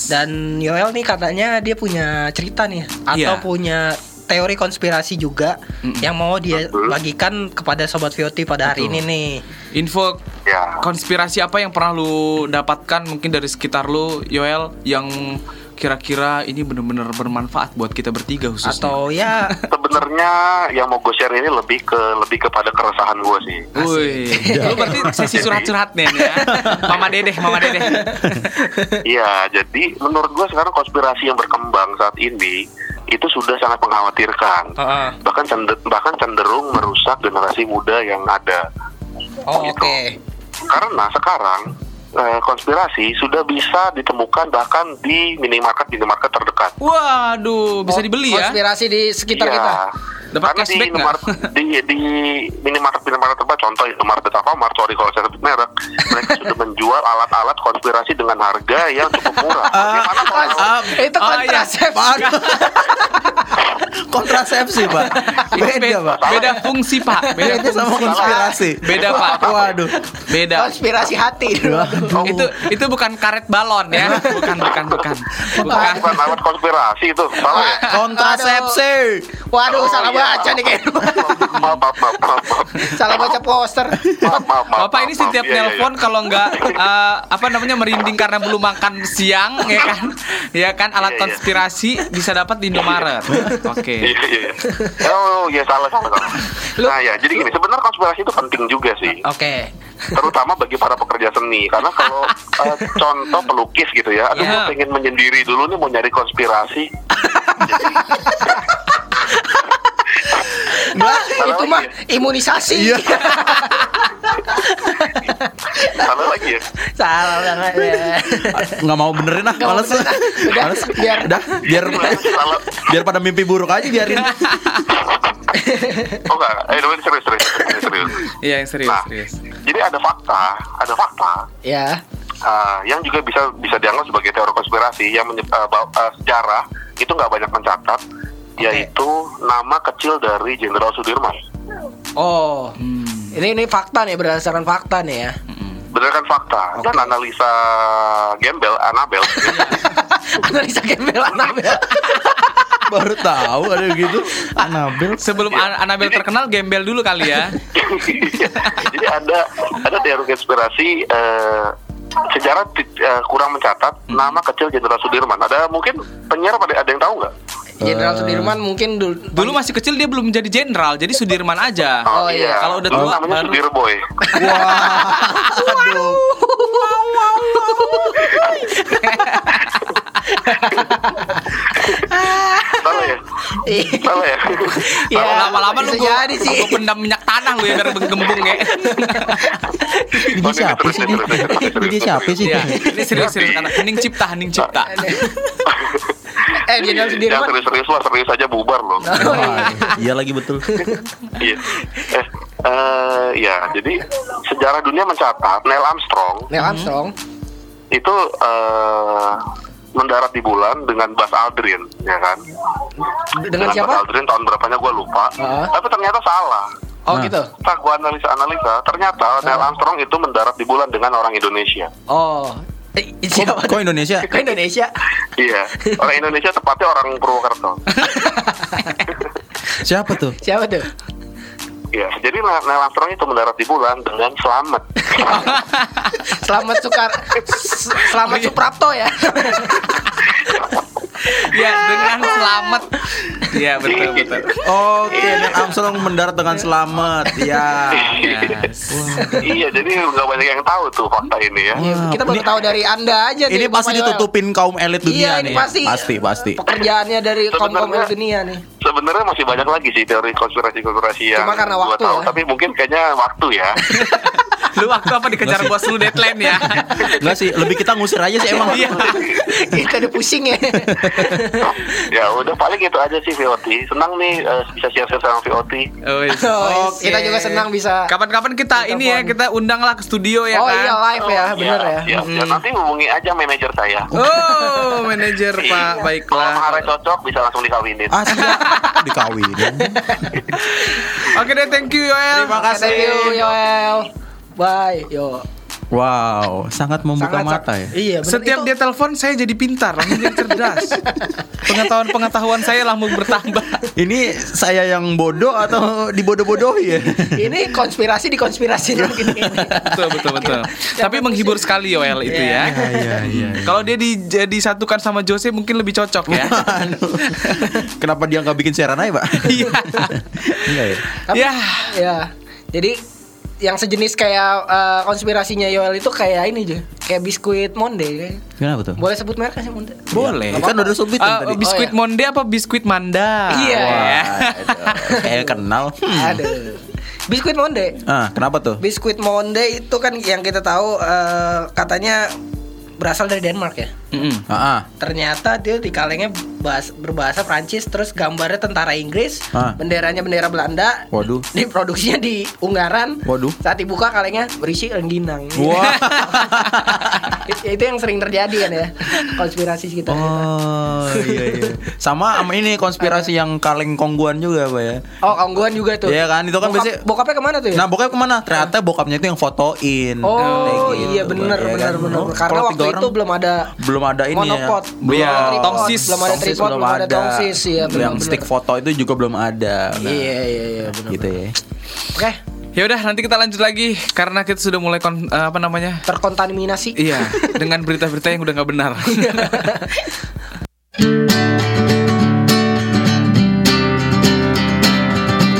A: Dan Yoel nih katanya dia punya cerita nih atau
B: Iya.
A: punya teori konspirasi juga yang mau dia bagikan kepada sobat VOT pada hari ini nih.
B: Info
E: Ya.
B: konspirasi apa yang pernah lu dapatkan mungkin dari sekitar lu, Yoel, yang kira-kira ini benar-benar bermanfaat buat kita bertiga khususnya.
A: Atau ya <laughs>
E: Sebenarnya yang mau gue share ini lebih ke lebih kepada keresahan gue sih.
B: Wih, lu berarti sesi curhat-curhat nih ya. <laughs> Mama Dedeh, Mama Dedeh.
E: Iya, jadi menurut gue sekarang konspirasi yang berkembang saat ini itu sudah sangat mengkhawatirkan.
B: Heeh.
E: Bahkan cender- bahkan cenderung merusak generasi muda yang ada.
A: Oh
E: Gitu.
A: oke.
E: Karena sekarang eh, konspirasi sudah bisa ditemukan bahkan di minimarket minimarket terdekat.
B: Waduh, bisa dibeli ya?
A: Konspirasi di sekitar
E: Iya.
A: kita.
B: Dapat
E: Karena di
B: cashback nggak?
E: Indomaret, <laughs> di, di minimarket minimarket terdekat contoh Indomaret dan Alfamart sorry kalau saya sebut merek mereka sudah <laughs> menjual alat-alat konspirasi dengan harga yang cukup murah. Bagaimana kalau
C: Ah,
A: Itu
B: Oh, iya.
A: kontrasepsi. <laughs>
C: kontrasepsi, Pak. Beda,
B: be-
C: Pak.
B: Beda fungsi, Pak. Beda
C: Beda sama
B: fungsi.
C: konspirasi.
B: Beda, Pak.
C: Waduh.
B: Beda.
A: Konspirasi hati.
B: Itu itu bukan karet balon ya. Bukan, bukan, bukan.
E: bukan,
B: Bukan.
E: alat konspirasi itu salah ya?
C: Kontrasepsi.
A: Waduh,
E: Oh,
A: salah
E: iya.
A: Baca nih kayak.
E: maaf maaf maaf maaf maaf
A: salah baca poster.
E: maaf maaf maaf
B: Bapak ini setiap
E: iya, iya,
B: nelpon kalau nggak eh, apa namanya merinding karena belum makan siang ya kan ya kan alat
E: Iya, iya.
B: konspirasi bisa dapat di Indomaret. Oke.
E: Iya iya. iya. Oh iya salah salah salah. Nah ya jadi gini sebenarnya konspirasi itu penting juga sih,
D: Oke.
E: terutama bagi para pekerja seni. Karena kalau eh, contoh pelukis gitu ya, aduh
B: Iya.
E: gue pengen menyendiri dulu nih mau nyari konspirasi. <laughs>
A: Enggak, itu mah
E: ya?
A: imunisasi.
C: Iya. <laughs>
E: Salah lagi ya.
A: Salah banget ya.
C: Nggak mau benerin ah, males.
A: ah.
C: Males.
A: biar-
C: udah biar biar pada mimpi buruk aja biarin.
E: Oh enggak, eh ini serius serius serius. serius.
B: Iya, yang serius,
E: Nah,
B: serius.
E: jadi ada fakta, ada fakta
A: Ya.
E: uh, yang juga bisa bisa dianggap sebagai teori konspirasi yang menye- uh, uh, sejarah itu nggak banyak mencatat, yaitu nama kecil dari Jenderal Sudirman.
A: Oh. Ini ini fakta nih berdasarkan fakta nih ya.
E: Bener kan fakta dan analisa gembel Anabel <laughs>
A: Analisa gembel Anabel. <laughs>
C: Baru tahu ada gitu. Anabel.
B: Sebelum An- Anabel terkenal, gembel dulu kali ya. <laughs>
E: Jadi ada ada teori konspirasi eh, sejarah eh, kurang mencatat nama kecil Jenderal Sudirman. Ada mungkin penyiar pada ada yang tahu nggak?
A: Jenderal Sudirman mungkin dulu
B: Dulu masih kecil dia belum jadi jenderal, jadi Sudirman aja.
A: Oh, iya.
B: Kalau udah tua,
E: namanya
B: baru-
E: Sudirboy.
C: Wah. Aduh.
E: Salah <laughs> ya? Salah ya?
A: Ya,
B: lama-lama lu gua,
A: jadi sih.
B: gua pendam minyak tanah lu ya biar gembung ya. <laughs>
C: Ini
E: Oh, ini
C: siapa sih?
E: ini
C: siapa sih?
B: Iya, ini serius serius karena hening cipta, hening cipta. <laughs>
A: eh Jenderal
E: Ya
A: Sudirman.
E: serius-serius lah, serius aja bubar loh.
C: Wah, <laughs> Iya lagi betul.
E: Iya. Eh, eh, ya, jadi sejarah dunia mencatat Neil Armstrong
A: Neil Armstrong.
E: itu eh, mendarat di bulan dengan Buzz Aldrin, ya kan?
A: Dengan
E: Buzz
A: siapa?
E: Aldrin tahun berapanya gue lupa.
A: Ah.
E: Tapi ternyata salah.
A: Oh
C: Nah.
A: gitu.
E: Setelah gue analisa-analisa, ternyata Neil Armstrong itu mendarat di bulan dengan orang Indonesia.
A: Oh. Eh, siapa?
C: Kok Indonesia?
A: Kok Indonesia?
E: Iya, orang Indonesia tepatnya orang Purwokerto. <laughs>
C: Siapa tuh?
A: Siapa tuh?
E: Iya, jadi Neil Armstrong itu mendarat di bulan dengan selamat. <laughs>
A: Selamat Sukar Selamat Suprapto ya. <laughs>
B: Ya, dengan selamat. Iya, betul <laughs> betul.
C: Oke, Neil Armstrong mendarat dengan selamat. Ya.
B: Yes. <laughs>
E: iya, jadi nggak banyak yang tahu tuh fakta ini ya.
A: Iya, kita baru tahu dari Anda aja
C: Ini
A: nih,
C: pasti ditutupin kaum elit dunia
A: Iya, ini
C: nih.
A: pasti.
C: Pasti, pasti.
A: Pekerjaannya dari kaum kaum
E: Sebenarnya-
A: dunia nih.
E: Sebenarnya masih banyak lagi sih teori konspirasi-konspirasi yang
A: Cuma karena waktu
E: tahu,
A: ya.
E: tapi mungkin kayaknya waktu ya. <laughs>
B: Lu waktu apa dikejar bos lu deadline ya?
C: Enggak sih, lebih kita ngusir aja sih emang.
B: Iya.
A: kita udah pusing ya.
E: ya udah paling itu aja sih VOT. Senang nih eh, bisa share-share sama VOT.
B: Oh, iya.
A: Oh, kita juga senang bisa.
B: Kapan-kapan kita
A: Telepon.
B: ini ya kita undanglah ke studio ya
A: oh
B: kan?
A: iya live ya, bener ya.
E: Siap, siap. Nanti hubungi aja manajer saya.
B: Oh, manajer Pak,
E: Kalau
B: baiklah.
E: maharnya cocok bisa langsung dikawinin.
C: Ah. Dikawinin. <laughs>
B: Oke deh, thank you Yoel.
C: Terima kasih.
A: Thank you Yoel. Bye. Yo.
C: Wow, sangat membuka
A: Sangat-
C: mata ya.
A: Iya, bener.
B: Setiap
A: Itu-
B: dia telepon saya jadi pintar, langsung jadi cerdas. <laughs> Pengetahuan-pengetahuan saya langsung bertambah.
C: Ini saya yang bodoh atau dibodoh-bodohi ya?
A: ini konspirasi di konspirasi gini.
B: betul, betul, betul. Tapi menghibur sekali Yoel itu ya.
C: Iya, iya.
B: Kalau dia di, disatukan sama Jose mungkin lebih cocok ya.
C: Kenapa dia nggak bikin siaran aja, Pak?
B: Iya.
C: Enggak ya?
A: Tapi-
B: Ya.
A: Ya. Jadi yang sejenis kayak eh, konspirasinya Yoel itu kayak ini aja, kayak biskuit monde.
C: Kenapa tuh?
A: Boleh sebut merek sih monde?
B: Boleh.
C: Ya, kan udah subit
B: Ah,
C: tadi.
B: biskuit
A: Oh, iya.
B: monde apa biskuit manda?
A: Iya.
B: Wah.
C: Kayak kenal.
A: Aduh. Biskuit monde.
C: Ah, kenapa tuh?
A: Biskuit monde itu kan yang kita tahu eh, katanya berasal dari Denmark ya.
B: Mm-mm.
C: Ah, ah.
A: Ternyata dia di kalengnya bahas- berbahasa Prancis terus gambarnya tentara Inggris,
C: Ah.
A: benderanya bendera Belanda.
C: Waduh.
A: Diproduksinya di Ungaran.
C: Waduh.
A: Saat dibuka kalengnya berisi rengginang.
C: Wah. <laughs>
A: itu yang sering terjadi kan ya konspirasi kita.
C: Oh, iya iya. Sama sama ini konspirasi yang kaleng kongguan juga, Pak ya.
A: Oh, kongguan juga tuh.
C: Iya kan, itu kan
A: Bokap-
C: biasanya-
A: bokapnya ke mana tuh ya?
C: Nah, bokapnya ke mana? Ternyata bokapnya itu yang fotoin.
A: oh,
C: gitu,
A: iya benar benar benar. Karena waktu itu belum ada
C: belum belum ada ini ya.
A: Monopod.
C: ya.
A: Belum
B: ya.
A: ada
B: tongsis.
A: Belum ada tripod, belum, belum ada tongsis ya. belum,
C: yang
A: bener.
C: stick foto itu juga belum ada. Nah,
A: iya iya iya benar.
C: Gitu ya.
A: Oke. Okay.
B: Ya udah nanti kita lanjut lagi karena kita sudah mulai kon, uh, apa namanya?
A: terkontaminasi.
B: Iya, dengan berita-berita yang udah nggak benar. <laughs>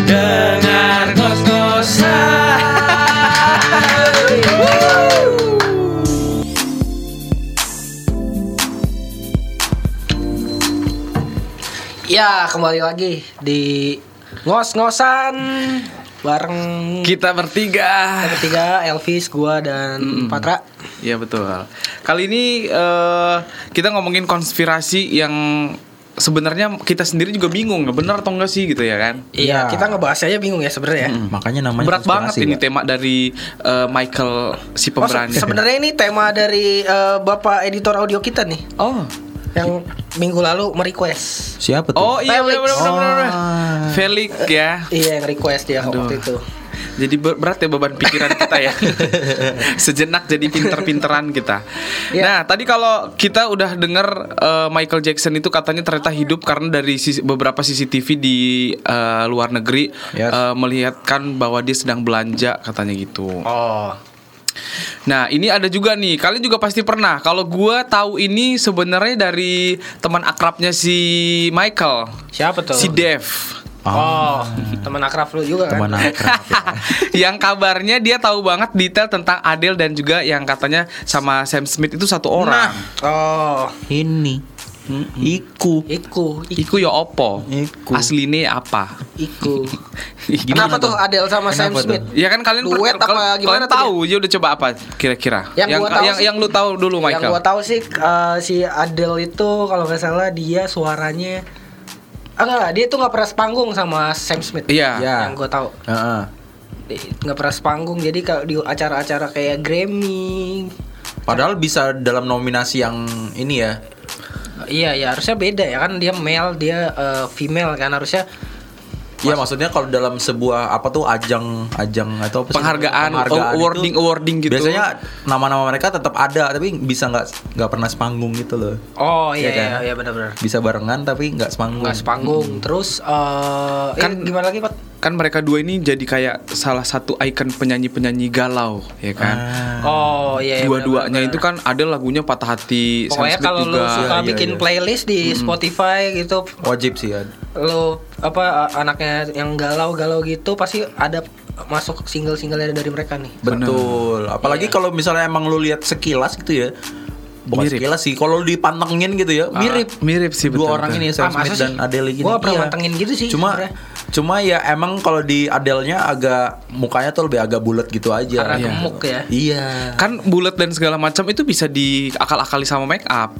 A: Dengar Ya, kembali lagi di ngos-ngosan bareng
B: Kita bertiga.
A: kita bertiga, Elvis, gua dan Patra.
B: Iya betul. Kali ini eh, kita ngomongin konspirasi yang sebenarnya kita sendiri juga bingung, benar atau enggak sih gitu ya kan?
A: Iya, kita ngebahas aja bingung ya sebenarnya. ya.
C: Makanya namanya
B: Berat banget
C: konspirasi,
B: ini tema dari eh, Michael si
A: Oh, se-
B: pemberani.
A: sebenarnya ini tema dari eh, bapak editor audio kita nih,
B: Oh.
A: Yang minggu lalu merequest.
C: Siapa tuh?
B: Oh iya
A: Felix.
B: benar benar benar.
C: Oh.
B: Felix ya.
A: Iya, yang request dia
B: Aduh.
A: waktu itu.
B: Jadi ber- berat ya beban pikiran kita ya. <laughs> Sejenak jadi pinter-pinteran kita.
A: Iya.
B: Nah, tadi kalau kita udah dengar eh, Michael Jackson itu katanya ternyata hidup karena dari sisi- beberapa CCTV di eh, luar negeri
C: Yes.
B: eh, melihatkan bahwa dia sedang belanja katanya gitu.
A: Oh.
B: Nah, ini ada juga nih. Kalian juga pasti pernah. Kalau gua tahu ini sebenarnya dari teman akrabnya si Michael.
A: Siapa tuh?
B: Si Dev.
A: Oh, teman akrab lu juga kan?
C: Teman akrab. <laughs>
B: yang kabarnya dia tahu banget detail tentang Adele dan juga yang katanya sama Sam Smith itu satu orang.
A: Oh,
C: Ini. Iku.
A: iku, iku,
B: Iku ya opo?
C: Iku.
B: Asline apa?
A: iku. <laughs> Kenapa tuh Adele sama Sam
C: Kenapa tuh?
A: Smith?
B: Ya kan kalian
A: Duet
B: per-
A: apa
B: kal-
A: gimana
B: kalian tahu ya udah coba apa kira-kira?
A: Yang
B: yang
A: gua tahu
B: yang,
A: sih-
B: yang lu tahu dulu
A: Yang
B: Michael.
A: gua tahu sih eh, si Adele itu kalau nggak salah dia suaranya Ah enggak, dia tuh nggak pernah sepanggung sama Sam Smith.
B: Iya.
C: Iya.
A: Yang gue tahu
C: Heeh.
A: Dia nggak pernah sepanggung. Jadi kalau di acara-acara kayak Grammy,
C: Padahal bisa dalam nominasi yang ini ya.
A: Iya ya harusnya beda ya kan dia male, dia eh, female kan harusnya.
C: Iya maksudnya kalau dalam sebuah apa tuh ajang ajang atau apa sih?
B: Penghargaan,
C: Penghargaan
B: awarding-
C: itu
B: awarding gitu.
C: Biasanya nama-nama mereka tetap ada tapi bisa nggak nggak pernah sepanggung gitu loh.
A: Oh iya
C: Iya kan?
A: iya, iya benar-benar.
C: Bisa barengan tapi nggak sepanggung.
A: Nggak sepanggung. Terus eh
B: Kan-
A: kan gimana lagi Pak?
B: Kan mereka dua ini jadi kayak salah satu ikon penyanyi-penyanyi galau, ya kan?
C: Ah.
A: Oh iya. iya,
B: Dua-duanya itu kan ada lagunya Patah Hati,
A: Pokoknya kalau lu suka
C: Iya,
A: bikin
C: iya.
A: playlist di Spotify gitu,
C: Wajib sih ya.
A: lu apa anaknya yang galau-galau gitu pasti ada masuk single-single dari mereka nih.
C: Betul. Apalagi
A: Iya.
C: kalau misalnya emang lu lihat sekilas gitu ya. Bukan
B: Mirip.
C: sekilas sih. Kalau lu dipantengin gitu ya, mirip.
B: Ah, mirip sih,
C: Dua
B: betul,
C: orang
B: betul.
C: ini Sam
A: Ah,
C: Smith
A: sih?
C: dan Adele gini.
A: Gua pernah
C: Iya.
A: mantengin gitu sih
C: Cuma
A: sebenarnya.
C: cuma ya emang kalau di Adele-nya agak mukanya tuh lebih agak bulat gitu aja.
A: Karena
B: Iya.
A: gemuk ya.
C: Iya.
B: Kan bulat dan segala macam itu bisa diakal-akali sama make up.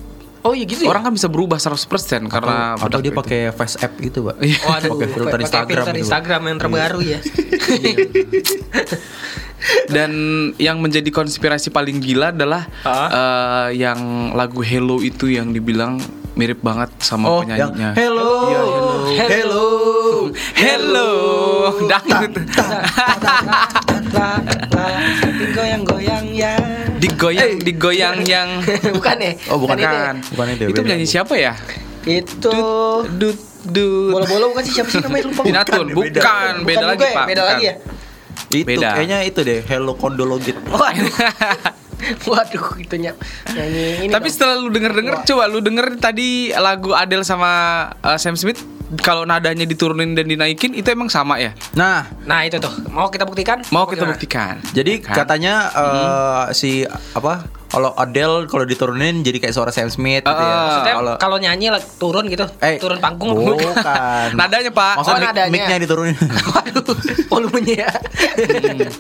A: Oh iya gitu ya.
B: Orang kan bisa berubah 100% karena
C: atau, dia
B: itu.
C: pakai face app gitu, Pak.
B: Iya.
A: Oh, aduh,
C: pakai filter Instagram
A: filter
C: gitu.
A: Instagram yang terbaru ya. <laughs>
B: Dan yang menjadi konspirasi paling gila adalah
A: Ah.
B: eh, yang lagu Hello itu yang dibilang mirip banget sama
C: Oh, yang
B: penyanyinya.
C: hello,
B: Iya, hello.
C: hello,
B: Hello, dangdut.
A: Lah, lah, tapi goyang-goyang ya.
B: digoyang, digoyang yang. <laughs>
A: bukan ya?
C: Oh, bukan.
B: Kan.
C: Bukan itu,
B: Itu penyanyi siapa ya?
A: Itu
B: Dut, dut.
A: bola-bola bukan sih siapa sih namanya lupa.
B: Binatun,
C: Bukan, beda.
B: lagi pak.
A: Beda lagi ya?
C: Itu
B: Beda.
C: kayaknya itu deh, hello kondologit. <laughs>
A: Waduh. Waduh, itu ny- nyanyi ini.
B: Tapi
A: dong.
B: setelah lu denger denger, coba lu denger tadi lagu Adele sama uh, Sam Smith, kalau nadanya diturunin dan dinaikin itu emang sama ya?
C: Nah,
A: Nah, itu tuh. Mau kita buktikan?
B: Mau kita
A: Gimana?
B: buktikan.
C: jadi
B: Kan?
C: katanya eh, si apa? Kalau Adele kalau diturunin jadi kayak suara Sam Smith gitu ya.
B: Ah,
A: Maksudnya
C: Kalau
A: kalau nyanyi lah, turun gitu,
C: eh
A: turun panggung.
C: Bukan. <laughs>
B: Nadanya pak.
C: Maksudnya
A: Oh,
C: mic-
A: nadanya.
C: mic-nya diturunin.
A: Waduh, <laughs> volumenya ya. <laughs>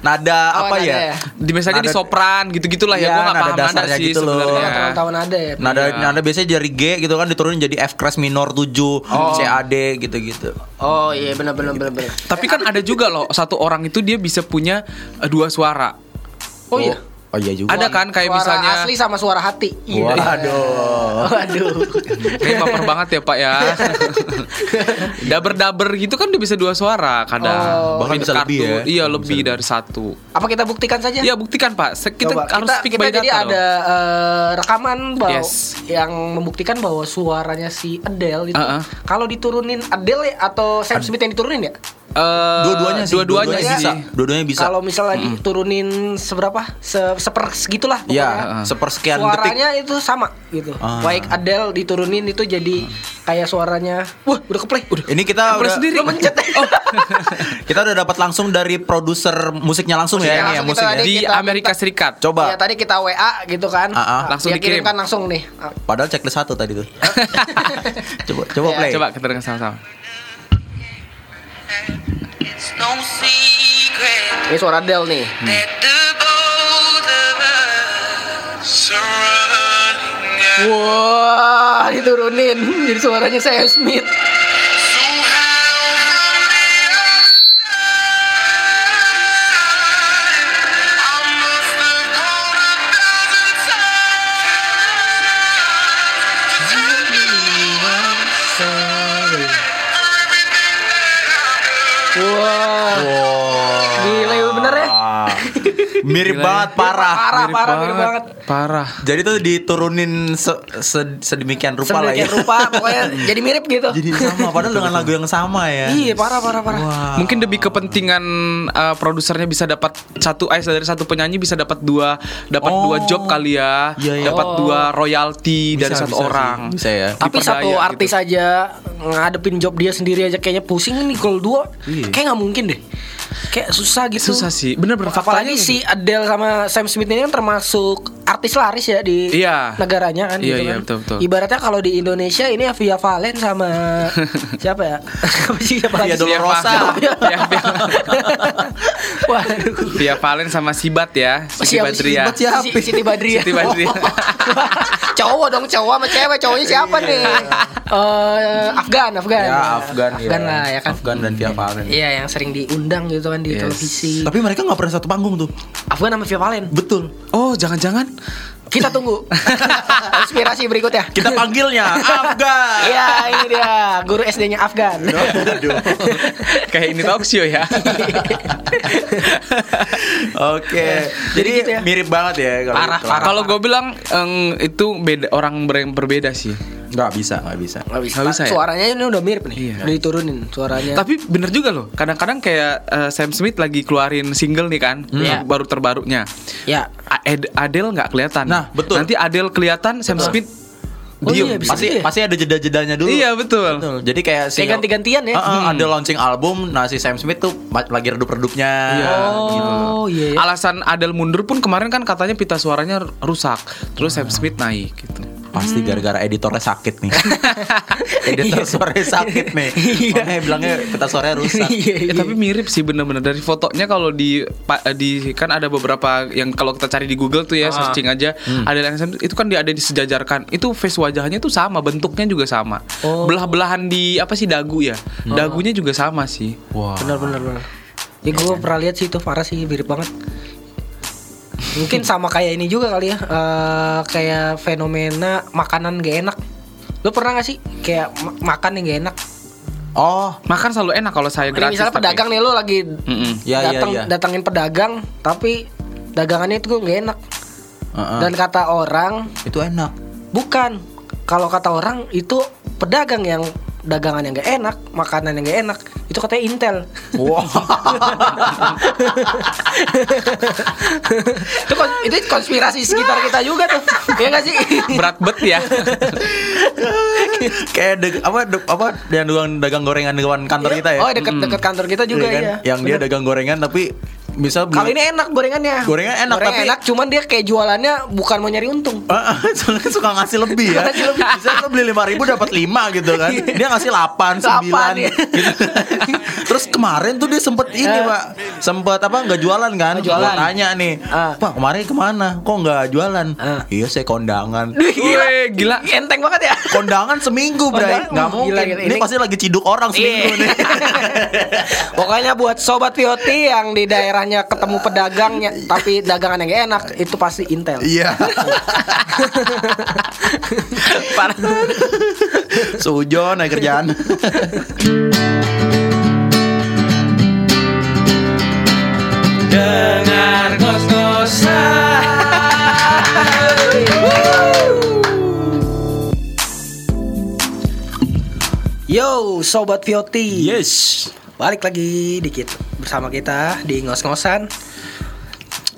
C: Nada
A: Oh,
C: apa
A: nada
C: ya?
A: ya?
B: Di biasanya di sopran gitu-gitulah ya.
C: Iya,
B: Gua nggak
C: nada
B: paham nada
C: dasarnya
B: sih
C: gitu loh.
B: sebenarnya.
A: Oh, terlalu tahu nada ya.
C: Nada
B: Iya.
C: nada biasanya dari G gitu kan diturunin jadi F crash minor 7, C A D gitu-gitu.
A: Oh iya benar benar benar benar.
B: Tapi kan ada juga loh satu orang itu dia bisa punya uh, dua suara.
A: Oh iya.
C: Oh iya juga.
B: Ada kan kayak
A: suara
B: misalnya
A: asli sama suara hati. Iya.
C: Waduh.
A: Waduh.
B: Kayak baper banget ya pak ya <laughs> Daber-daber gitu kan dia bisa dua suara kadang
A: Oh.
C: Bahkan bisa lebih ya?
B: Iya lebih dari satu
A: Apa kita buktikan saja?
B: Iya buktikan pak Se- Kita
A: Coba,
B: harus
A: kita,
B: speak
A: kita
B: by
A: jadi
B: data
A: ada
B: loh.
A: eh, rekaman bahwa
B: Yes.
A: yang membuktikan bahwa suaranya si Adele itu
B: Uh-uh.
A: kalau diturunin Adele atau Sam Smith yang diturunin ya?
B: Eh,
C: Dua-duanya sih.
B: Dua-duanya
C: dua-duanya
B: sih.
C: bisa. Dua-duanya bisa.
A: Kalau misalnya diturunin seberapa? Se seper segitulah
C: Iya,
A: pokoknya.
C: sepersekian detik.
A: Suaranya itu sama gitu.
C: Ah.
A: Baik Adele diturunin itu jadi kayak suaranya wah udah keplay. Udah.
C: Ini kita udah
B: sendiri.
A: Lo mencet. <laughs> <laughs>
C: kita udah dapat langsung dari produser musiknya langsung ya
A: Musiknya
C: ini ya
A: langsung kita
C: musiknya.
B: Di
A: kita
B: Amerika Serikat.
C: Coba.
A: Ya tadi kita WA gitu kan.
C: Ah, ah.
B: Langsung dikirim.
A: kirimkan langsung nih. Ah,
C: Padahal checklist satu tadi tuh. <laughs> coba coba
A: Ya,
C: play.
B: Coba kita dengar sama-sama.
A: Ini suara Adele nih.
F: out.
A: Wah, diturunin <laughs> jadi suaranya Sam Smith.
C: Mirip
B: Gila ya.
C: banget parah.
A: Parah, parah, mirip banget.
B: Parah.
C: Jadi tuh diturunin se- se- sedemikian rupa lah ya.
A: Sedemikian rupa, <laughs> pokoknya jadi mirip gitu.
C: Jadi sama padahal dengan lagu yang sama ya.
A: Iya, parah, parah, parah.
C: Wah.
B: Mungkin demi kepentingan uh, produsernya bisa dapat satu eh dari satu penyanyi bisa dapat dua dapat
C: Oh.
B: dua job kali ya.
C: Iya, iya.
B: Dapat dua royalti
C: Bisa,
B: dari satu
C: bisa sih.
B: orang.
C: Bisa ya.
A: Tapi
B: Diperdaya
A: satu
B: gitu.
A: artis aja ngadepin job dia sendiri aja kayaknya pusing ini kalau dua
C: Iya.
A: kayak nggak mungkin deh. Kayak susah gitu.
B: Susah sih. Bener-bener
A: Apalagi
B: faktanya
A: si Adele sama Sam Smith ini kan termasuk artis laris ya di
B: Iya.
A: negaranya kan
B: Iya,
A: gitu
B: iya,
A: kan.
B: betul, betul.
A: Ibaratnya kalau di Indonesia ini Via Valen sama <laughs> siapa ya? Siapa lagi?
C: Via Dolorosa.
B: Via, Via, <laughs>
A: Waduh.
B: Via Valen sama Sibat ya. Siti
A: Siapa-
B: Badriah.
C: Sibat siapa?
A: Si- Siti Badriah.
B: Siti Badriah. <laughs>
A: cowok dong, cowok sama cewek. Cowoknya siapa nih? Eh, Afgan, Afgan.
C: Ya Afgan ya.
A: Afgan lah ya kan.
C: Afgan dan Via Valen.
A: Iya, yang sering diundang gitu kan di
C: Yes.
A: televisi.
C: Tapi mereka nggak pernah satu panggung tuh.
A: Afgan sama Via Valen.
C: Betul.
B: Oh, jangan-jangan
A: Kita tunggu. <laughs> Inspirasi berikutnya.
C: Kita panggilnya Afgan. <laughs>
A: Iya, ini dia guru SD-nya Afgan.
C: Aduh.
B: kayak ini talk show ya. <laughs>
C: Oke. Jadi
A: gitu ya.
C: mirip banget ya kalau
A: Parah, parah.
B: Kalau gue bilang eng, itu beda orang ber- yang berbeda sih.
C: Nggak bisa, nggak bisa.
A: Nggak bisa.
B: Nggak bisa ya?
A: Suaranya ini udah mirip nih.
B: Iya.
A: Udah diturunin suaranya.
B: Tapi bener juga loh. Kadang-kadang kayak eh, Sam Smith lagi keluarin single nih kan,
A: Iya.
B: baru terbarunya.
A: ya.
B: Ed- Adele nggak kelihatan.
C: Nah, betul.
B: Nanti Adele kelihatan, Sam Smith
A: Oh
C: Diem.
A: iya, bisa
C: pasti
A: gitu ya?
C: pasti ada jeda-jedanya dulu.
B: Iya betul.
C: Betul. Jadi kayak si
A: Kayak ganti-gantian ya?
C: Ah, ah, ada launching album, nah si Sam Smith tuh lagi redup-redupnya.
B: Iya.
C: gitu.
A: Oh iya. ya.
B: Alasan Adele mundur pun kemarin kan katanya pita suaranya rusak. Terus Sam Smith naik gitu.
C: Pasti gara-gara editornya sakit nih. <laughs> Editor suaranya sakit nih. <laughs> Makanya bilangnya peta suaranya rusak. <laughs>
A: Iya,
B: Ya, tapi mirip sih bener-bener dari fotonya kalau di di kan ada beberapa yang kalau kita cari di Google tuh ya searching aja ada yang itu kan dia ada disejajarkan itu face wajahnya tuh sama bentuknya juga sama
A: Oh.
B: belah-belahan di apa sih dagu ya dagunya juga sama sih
C: Wah.
A: Benar benar benar. Ya gue pernah lihat sih itu parah sih mirip banget. Mungkin sama kayak ini juga kali ya. eh, kayak fenomena makanan gak enak. Lo pernah gak sih kayak ma- makan yang gak enak?
C: Oh,
B: makan selalu enak kalau saya
A: Ini
B: gratis
A: misalnya
B: tapi.
A: pedagang nih lo lagi
B: Mm-mm.
C: Ya, ya,
A: datang
C: ya.
A: datangin pedagang tapi dagangannya itu gak enak.
C: Heeh.
A: Dan kata orang
C: itu enak.
A: bukan. Kalau kata orang itu pedagang yang dagangan yang gak enak, makanan yang gak enak, itu katanya Intel.
C: Wah. <laughs>
A: itu, itu konspirasi sekitar kita juga tuh. Iya gak sih?
B: berat bet ya <laughs>
C: Kayak deg- apa de- apa yang dagang dagang gorengan di depan kantor kita ya.
A: Oh, deket-deket kantor kita juga
C: Iya kan?
A: ya.
C: Yang dia dagang gorengan tapi bisa beli-
A: Kali ini enak gorengannya.
C: Gorengan enak,
A: Gorengan
C: tapi-
A: enak, cuman dia kayak jualannya bukan mau nyari untung. <laughs>
C: Ah, ah, soalnya suka ngasih lebih ya.
A: Ngasih lebih. <laughs>
C: Bisa lo beli lima ribu dapat lima gitu kan. Dia ngasih 8, 9
A: Delapan, iya. <laughs>
C: gitu. Terus kemarin tuh dia sempet ini
A: Eh.
C: pak, sempet apa nggak jualan kan?
A: Nggak jualan.
C: Gua Tanya nih,
A: Ah.
C: pak kemarin ke mana? Kok nggak jualan?
A: Ah.
C: Iya saya kondangan.
B: Wih, gila
A: Enteng banget ya.
C: Kondangan seminggu bray, nggak
A: uh,
C: mungkin.
A: gila, gila.
C: Ini
A: Ini-
C: pasti lagi ciduk orang seminggu
A: Iya.
C: nih.
A: Pokoknya buat sobat Vioti yang di daerahnya ketemu pedagangnya tapi dagangan yang enak itu pasti Intel.
C: Iya. <laughs>
A: Parah.
C: Sujon naik kerjaan.
B: dengar
A: Yo, sobat Vioti.
C: Yes.
A: balik lagi dikit bersama kita di ngos-ngosan.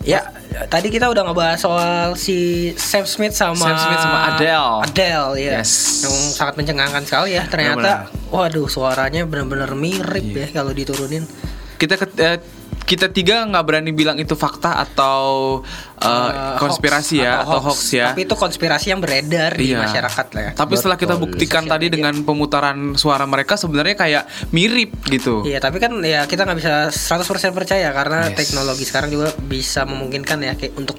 A: Ya, tadi kita udah ngebahas soal si Sam Smith sama
B: Sam Smith sama Adele.
A: Adele ya.
B: Yes.
A: Yang sangat mencengangkan sekali ya. Ternyata waduh suaranya benar-benar mirip
B: Iya.
A: ya kalau diturunin.
B: Kita ke- eh, kita tiga nggak berani bilang itu fakta atau eh,
A: Eh,
B: konspirasi
A: hoax
B: ya atau hoax ya.
A: Tapi itu konspirasi yang beredar di
B: Iya.
A: masyarakat lah ya.
B: Tapi setelah kita buktikan
A: Sosial
B: tadi
A: media.
B: dengan pemutaran suara mereka sebenarnya kayak mirip gitu.
A: Iya, tapi kan ya kita nggak bisa 100% percaya karena
B: Yes.
A: teknologi sekarang juga bisa memungkinkan ya kayak untuk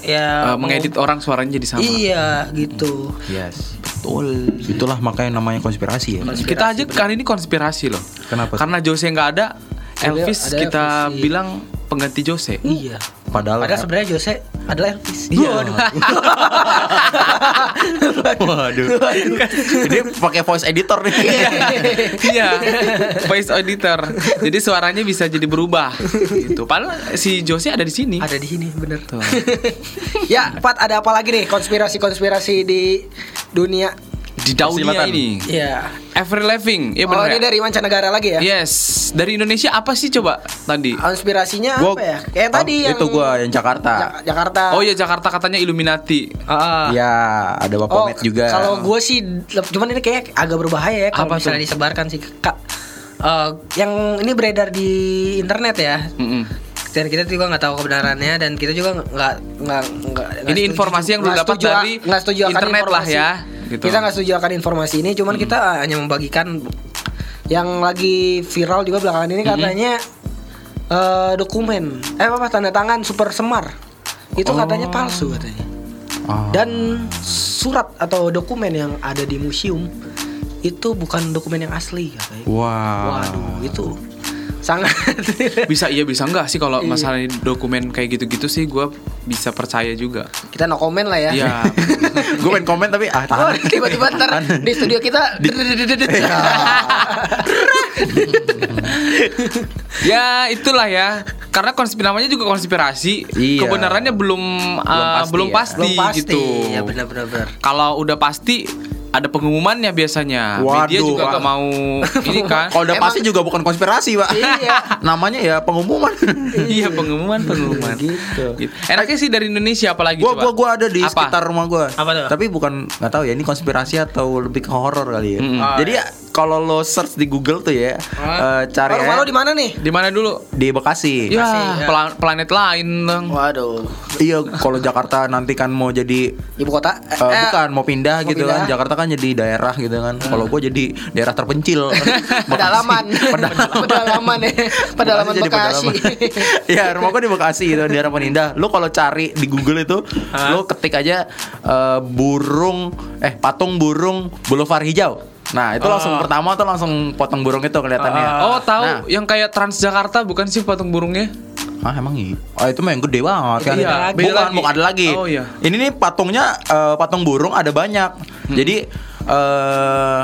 A: ya
B: mengedit orang suaranya jadi sama.
A: Iya, gitu.
C: Yes, betul. Itulah makanya namanya konspirasi ya.
A: Konspirasi,
B: Kita aja kali ini konspirasi loh.
C: Kenapa?
B: Karena Jose nggak Ada- Elvis
A: ada
B: kita
A: Elvis, iya.
B: bilang pengganti Jose.
A: Iya.
C: Padahal,
A: Padahal sebenarnya Jose adalah Elvis.
B: Iya. <laughs>
A: Waduh.
C: Waduh. Ini pakai voice editor nih.
B: Iya, voice editor. Jadi suaranya bisa jadi berubah gitu. Padahal si Jose ada di sini.
A: Ada di sini, bener.
B: Tuh. <laughs>
A: ya, Pat, ada apa lagi nih konspirasi-konspirasi di dunia?
B: Di dunia
C: Persilatan.
B: ini.
A: Iya.
B: Avril Lavigne, ya
A: oh,
B: benar.
A: ini
B: ya?
A: dari mancanegara lagi ya?
B: Yes, dari Indonesia apa sih coba tadi?
A: Konspirasinya
C: Gua-
A: apa ya? Kayak
C: Oh,
A: tadi yang
C: itu gua yang Jakarta.
A: Ja- Jakarta.
B: Oh ya Jakarta katanya Illuminati.
A: Ah.
C: Ya, ada Bapak
A: Oh,
C: Met juga.
A: Kalau gue sih, cuman ini kayak agak berbahaya ya kalau
B: Apa
A: misalnya
B: tuh?
A: disebarkan sih, kak. Eh, yang ini beredar di internet ya.
B: Mm-mm.
A: Dan kita juga nggak tahu kebenarannya dan kita juga nggak nggak
B: Ini
A: setuju-
B: informasi yang lu dapat dari
A: nggak setuju akan
B: internet lah ya, gitu.
A: Kita nggak setuju akan informasi ini, cuman kita eh, hanya membagikan yang lagi viral juga belakangan ini katanya eh, dokumen, eh apa tanda tangan super semar itu katanya palsu katanya.
C: Ah.
A: Dan surat atau dokumen yang ada di museum itu bukan dokumen yang asli katanya.
C: Wah.
A: Waduh, itu sangat <laughs>
B: Bisa iya bisa enggak sih kalau
A: Iya.
B: masalah dokumen kayak gitu-gitu sih gue bisa percaya juga.
A: kita no comment lah ya.
B: Iya.
C: gue pengen komen tapi ah
A: Oh,
C: tahan.
A: tiba-tiba ntar di studio kita <laughs> <laughs>
B: ya itulah ya. Karena konspirasi namanya juga konspirasi.
C: Iya.
B: Kebenarannya belum uh,
C: pasti
B: belum
C: ya.
B: pasti,
A: belum pasti
B: gitu.
A: ya benar-benar benar.
B: Kalau udah pasti ada pengumumannya biasanya. Media
C: Waduh,
B: juga
C: Pak.
B: gak mau ini <laughs> kan.
C: Kalau udah
A: Emang-
C: pasti juga bukan konspirasi, Pak.
A: Iya. <laughs>
C: Namanya ya pengumuman. <laughs>
B: iya pengumuman pengumuman.
A: Gitu.
B: Gitu. Enaknya sih dari Indonesia apalagi
C: gua
B: coba.
C: gua gua ada di
B: Apa?
C: sekitar rumah gua.
A: Apa tuh?
C: Tapi bukan nggak tahu ya ini konspirasi atau lebih ke horor kali ya.
B: Mm-mm.
A: Ah,
C: Jadi kalau lo search di Google tuh ya, eh, cari
A: Oh, rumah
C: aja
A: lo di mana nih?
B: Di mana dulu?
C: di Bekasi.
B: Ya,
A: ya.
B: pla- planet lain dong.
A: Waduh.
C: Iya, kalau Jakarta nanti kan mau jadi
A: Ibu kota?
C: eh, bukan mau pindah
A: mau
C: gitu
A: pindah.
C: kan. Jakarta kan jadi daerah gitu kan. Kalau gua jadi daerah terpencil. <laughs>
A: Pedalaman. <laughs> <laughs> Pedalaman ya. Pedalaman
C: jadi
A: Bekasi.
C: pedalaman. ya rumah gua di Bekasi gitu daerah Penindah. Lu kalau cari di Google itu, lu ketik aja eh, burung eh patung burung Boulevard Hijau. Nah itu langsung pertama tuh langsung potong burung itu kelihatannya.
B: Oh, tahu
C: Nah,
B: yang kayak Transjakarta bukan sih patung burungnya?
C: Ah emang iya? Oh itu mah yang gede banget kan?
B: Iya, beda
C: bukan,
B: lagi.
C: bukan ada lagi.
B: Oh, iya.
C: Ini nih patungnya eh, patung burung ada banyak.
B: Hmm.
C: Jadi eh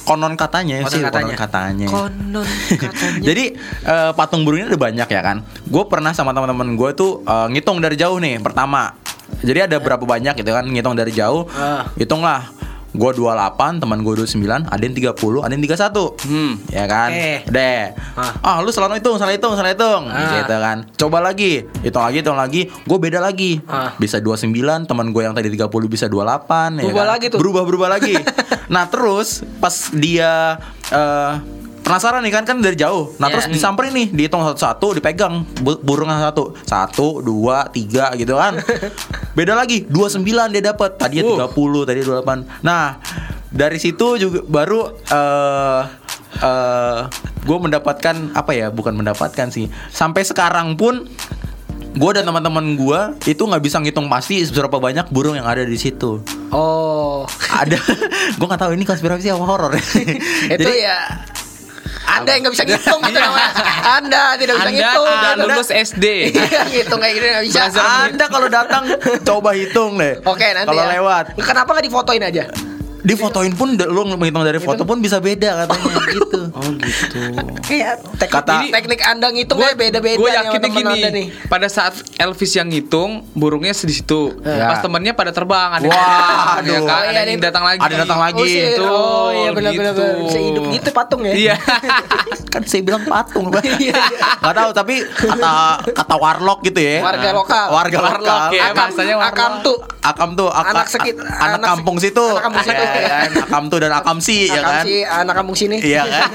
C: konon katanya
A: Konon
C: sih,
A: katanya.
C: konon katanya.
A: Konon <laughs> katanya.
C: Jadi eh, patung burungnya ada banyak ya kan. Gue pernah sama teman-teman gue tuh eh, ngitung dari jauh nih. Pertama, jadi ada berapa banyak gitu kan? Ngitung dari jauh.
A: Ah.
C: Hitunglah. Gue 28, teman gue 29, ada yang 30, ada yang 31.
B: Hmm.
C: Ya kan?
A: Oke.
C: Deh.
A: Ah.
C: Ah, lu selalu hitung, salah hitung, salah hitung.
A: Ah.
C: Gitu kan. Coba lagi, hitung lagi, hitung lagi. Gue beda lagi.
A: Ah.
C: Bisa 29, teman gue yang tadi 30 bisa 28 ya
A: Berubah
C: kan?
A: lagi tuh.
C: Berubah-berubah lagi. <laughs> nah, terus pas dia eh penasaran nih kan kan dari jauh. Nah,
A: Ya.
C: terus disamperin nih, dihitung satu-satu, dipegang bu- burungnya satu. Satu, dua, tiga gitu kan. <laughs> Beda lagi, 29 dia dapat. Tadinya 30, tadi 28. Nah, dari situ juga baru eh eh gue mendapatkan apa ya? Bukan mendapatkan sih. Sampai sekarang pun gue dan teman-teman gue itu nggak bisa ngitung pasti seberapa banyak burung yang ada di situ.
A: Oh.
C: Ada, <laughs> gue nggak tahu ini konspirasi apa horor. <laughs>
A: Itu ya anda yang nggak bisa ngitung gitu namanya. <laughs> Anda tidak bisa
B: Anda
A: ngitung.
B: tidak
A: Anda-
B: lulus SD. <laughs>
A: Iya, ngitung kayak gini nggak bisa.
C: Anda kalau datang coba hitung deh.
A: Oke nanti
C: Kalau
A: ya.
C: lewat.
A: Kenapa nggak difotoin aja?
C: Difotoin pun da- lu menghitung dari foto pun bisa beda katanya <laughs> gitu.
B: Oh gitu.
A: Kayak teknik,
C: Kata-
A: ini- teknik anda ngitung kayak beda-beda
B: Gue
A: temen
B: gini.
A: Nih.
B: Pada saat Elvis yang ngitung, burungnya di situ.
C: Ya.
B: Pas temennya pada terbang, ada
C: Wah,
B: yang
C: aduh.
B: ya kan?
A: Iya,
B: ada yang datang lagi.
C: ada datang lagi.
A: Oh.
B: Betul,
A: oh iya benar-benar
B: gitu.
A: bisa hidup gitu patung ya.
B: Iya. <laughs>
C: kan saya bilang patung Pak. <laughs>
A: Iya, iya.
C: Nggak tahu tapi kata kata warlock gitu ya.
A: Warga lokal.
C: Warga
B: Warlock
C: lokal.
B: ya,
A: Akam,
B: warlock.
A: akam tuh
C: Akam tuh ak-
A: Anak
C: ak-
A: sekit-
C: anak,
A: anak
C: kampung situ.
A: anak kampung situ.
C: Ya kan? Akam tuh dan akam si ya kan.
A: si anak kampung sini.
C: Iya kan.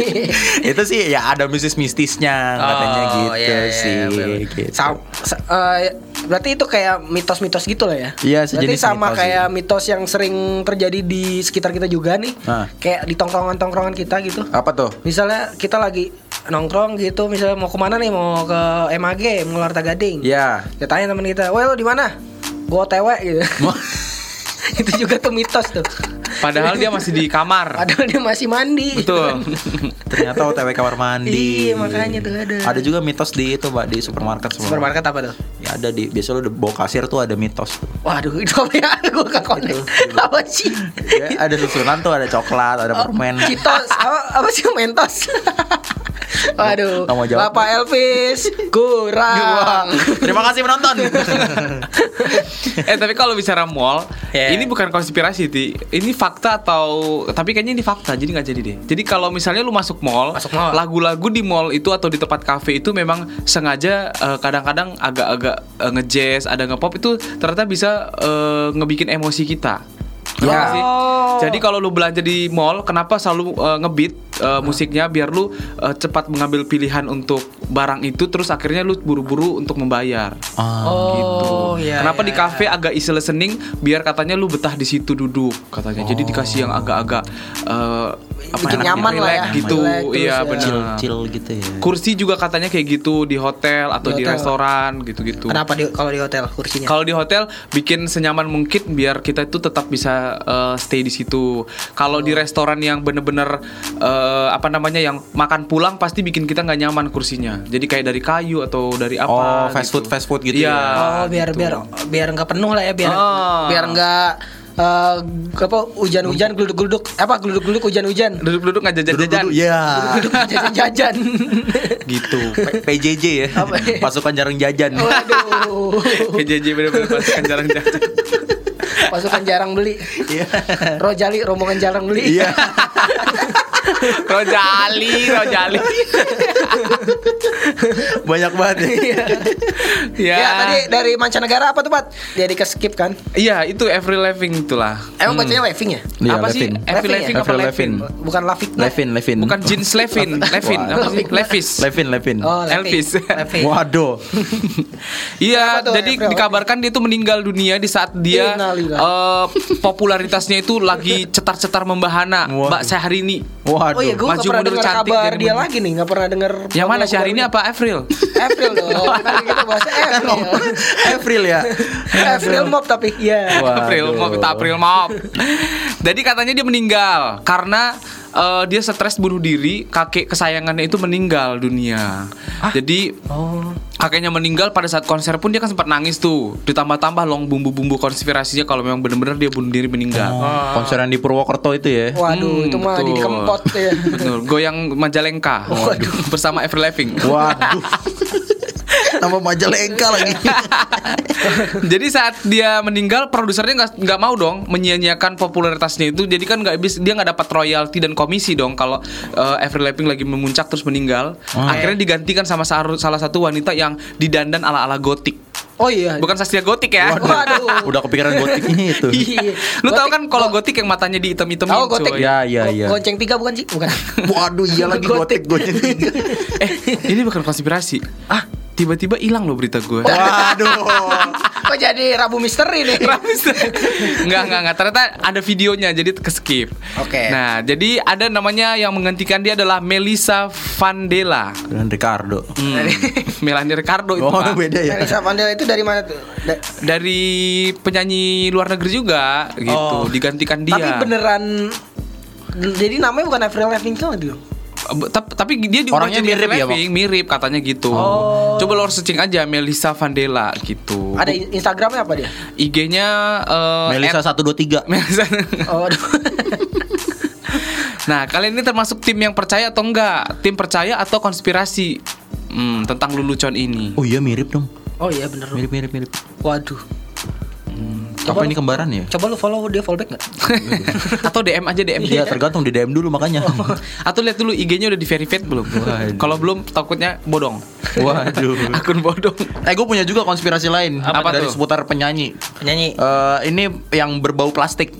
C: <laughs> itu sih ya ada mistis-mistisnya katanya
A: Oh,
C: gitu
A: iya, iya,
C: sih.
A: bener.
C: gitu.
A: Sa- sa- eh, berarti itu kayak mitos-mitos gitu lah ya.
C: Iya,
A: Berarti sama
C: mitos,
A: kayak mitos yang sering terjadi di sekitar kita juga nih.
C: Hah.
A: Kayak di tongkrongan-tongkrongan kita gitu.
C: Apa tuh?
A: Misalnya kita lagi nongkrong gitu, misalnya mau ke mana nih? Mau ke MAG, mau Larta Gading.
C: Ya.
A: Kita tanya teman kita, "Woi, lu di mana?" Gua OTW gitu. <laughs> itu juga tuh mitos tuh.
B: Padahal dia masih di kamar.
A: Padahal dia masih mandi.
B: Betul. <laughs>
C: Ternyata OTW kamar mandi.
A: Iya, makanya tuh ada.
C: Ada juga mitos di itu, Mbak, di supermarket semua.
A: Supermarket apa tuh?
C: Ya ada di biasa lu bawa kasir tuh ada mitos tuh.
A: Waduh, itu apa ya? <laughs> Gue gak connect. Apa sih?
C: Ya, ada susunan tuh ada coklat, ada permen.
A: Citos, apa, apa sih mentos? <laughs> Waduh,
C: mau jawab.
A: Bapak Elvis kurang. <laughs>
C: Terima kasih penonton. <laughs>
B: eh tapi kalau bicara mall,
A: Yeah.
B: ini bukan konspirasi, Ti. Ini fakta atau tapi kayaknya ini fakta, jadi nggak jadi deh. Jadi kalau misalnya lu masuk mall,
A: Masuk mall.
B: lagu-lagu di mall itu atau di tempat kafe itu memang sengaja eh, kadang-kadang agak-agak eh, nge-jazz, ada nge-pop itu ternyata bisa eh, ngebikin emosi kita.
C: Ya.
B: sih? Jadi kalau lu belanja di mall, kenapa selalu eh, ngebeat eh, musiknya biar lu eh, cepat mengambil pilihan untuk barang itu terus akhirnya lu buru-buru untuk membayar.
A: Oh, iya.
B: Kenapa
A: iya,
B: di kafe agak easy listening biar katanya lu betah di situ duduk katanya. Jadi dikasih yang agak-agak apa
A: Bikin nyaman lah ya.
B: gitu. Iya
A: ya.
B: benar.
C: Chill-chill gitu ya.
B: Kursi juga katanya kayak gitu di hotel atau
A: Di
B: di,
A: hotel.
B: restoran gitu-gitu.
A: Kenapa di kalau di hotel kursinya?
B: Kalau di hotel bikin senyaman mungkin biar kita itu tetap bisa eh, stay di situ. Kalau di restoran yang bener-bener eh, apa namanya yang makan pulang pasti bikin kita nggak nyaman kursinya. Jadi kayak dari kayu atau dari apa?
C: Oh, fast food, fast food gitu
B: Iya.
C: ya.
A: oh, biar
B: gitu.
A: biar biar nggak penuh lah ya, biar
B: Ah.
A: biar nggak eh, apa hujan-hujan geluduk-geluduk apa geluduk-geluduk hujan-hujan
B: Duduk-duduk nggak jajan-jajan.
C: Ya.
A: geluduk jajan-jajan <laughs>
B: Gitu.
C: P- PJJ ya.
A: Apa?
C: Pasukan jarang jajan.
A: waduh
B: PJJ bener-bener pasukan jarang jajan.
A: pasukan jarang beli
C: Iya.
A: rojali rombongan jarang beli
C: Iya. <laughs>
B: Rojali, Rojali.
C: Banyak banget ya.
B: ya.
A: ya tadi dari mancanegara apa tuh Pat? jadi ke skip kan
B: Iya, itu Avril Lavigne itulah.
A: emang bacanya Leving ya
C: Iya,
B: apa sih?
C: Levin.
A: Levin ya?
B: Lavigne apa Levin?
A: Bukan Lavik
C: Levin, Levin.
B: Bukan jeans Levin, Levin, apa sih? Levis.
C: Levin, Levin.
A: oh.
B: Elvis.
C: Waduh. <laughs>
B: Iya, jadi dikabarkan dia tuh meninggal dunia di saat dia eh, popularitasnya itu lagi cetar-cetar membahana. Mbak Syahrini.
C: Waduh.
A: Oh iya, gue
B: Maju
A: gak pernah dengar
B: cantik
A: kabar dia lagi nih, gak pernah denger.
B: Yang mana
A: lagu-lagu
B: Syahrini
A: barunya.
B: apa Avril?
A: April dong. <laughs> Kita bahas April.
C: April ya.
A: April <laughs> Mop tapi ya.
B: April Mop, April Mop. <laughs> Jadi katanya dia meninggal karena eh, dia stres bunuh diri, kakek kesayangannya itu meninggal dunia. Jadi
A: Oh.
B: kakeknya meninggal pada saat konser pun dia kan sempat nangis tuh. Ditambah-tambah long bumbu-bumbu konspirasinya kalau memang benar-benar dia bunuh diri meninggal.
C: Oh, konser yang di Purwokerto itu ya.
A: Waduh,
B: Hmm,
A: itu mah di
B: betul.
A: kempot ya.
B: Betul, goyang Majalengka. Bersama Avril Lavigne.
C: Waduh. <laughs> Nama Majalengka lagi.
B: Jadi saat dia meninggal, produsernya nggak nggak mau dong menyia-nyiakan popularitasnya itu. Jadi kan nggak bis dia nggak dapat royalti dan komisi dong kalau eh, Avril Lavigne lagi memuncak terus meninggal. Akhirnya digantikan sama sa- salah satu wanita yang didandan ala-ala gotik.
A: Oh iya.
B: Bukan sastia gotik ya.
A: Waduh.
C: Udah kepikiran gotiknya itu. <laughs>
A: Iya.
B: Lu tahu
A: Gotik-
B: kan kalau gotik yang matanya diitem-itemin
A: Tahu gotik.
B: cuy.
C: Ya, ya, ya.
A: Gonceng tiga bukan sih? Bukan.
C: Waduh, iya lagi gotik gotik. <laughs>
B: Eh, ini bukan konspirasi. Ah, tiba-tiba hilang loh berita gue.
C: Waduh. <laughs>
A: Kok jadi Rabu Misteri nih? <laughs>
B: Enggak, enggak, enggak. Ternyata ada videonya jadi ke skip.
A: Oke.
B: Nah, jadi ada namanya yang menggantikan dia adalah Melissa Vandela.
C: Dan Ricardo.
B: Hmm. <laughs> Melanie Ricardo itu.
C: Oh,
B: Pak.
C: beda ya.
A: Melissa Vandela itu dari mana tuh? Da-
B: Dari penyanyi luar negeri juga gitu,
C: Oh.
B: digantikan dia.
A: Tapi beneran jadi namanya bukan Avril Lavigne kan itu?
B: Tap- tapi dia diubah
C: Orangnya mirip ya,
B: Lavigne, mirip katanya gitu. Coba lo searching aja Melissa Vandela gitu.
A: Ada in- Instagramnya apa dia?
B: IG-nya eh,
C: Melisa
B: at-
C: 123.
B: Melissa.
A: Oh, aduh. <laughs>
B: nah, kalian ini termasuk tim yang percaya atau enggak? Tim percaya atau konspirasi? Hmm, tentang lelucon ini.
C: Oh iya mirip dong.
A: oh iya bener.
C: Mirip mirip mirip.
A: Waduh.
C: Apa ini kembaran ya?
A: Coba lu follow dia fallback nggak? <laughs>
B: atau DM aja DM
C: Iya tergantung di DM dulu makanya.
B: Atau lihat dulu IG-nya udah di verified belum? Kalau belum takutnya bodong.
C: Waduh. <laughs>
B: Akun bodong.
C: Eh gue punya juga konspirasi lain
B: Apa
C: dari
B: tuh?
C: seputar penyanyi.
A: Penyanyi
C: Eh ini yang berbau plastik.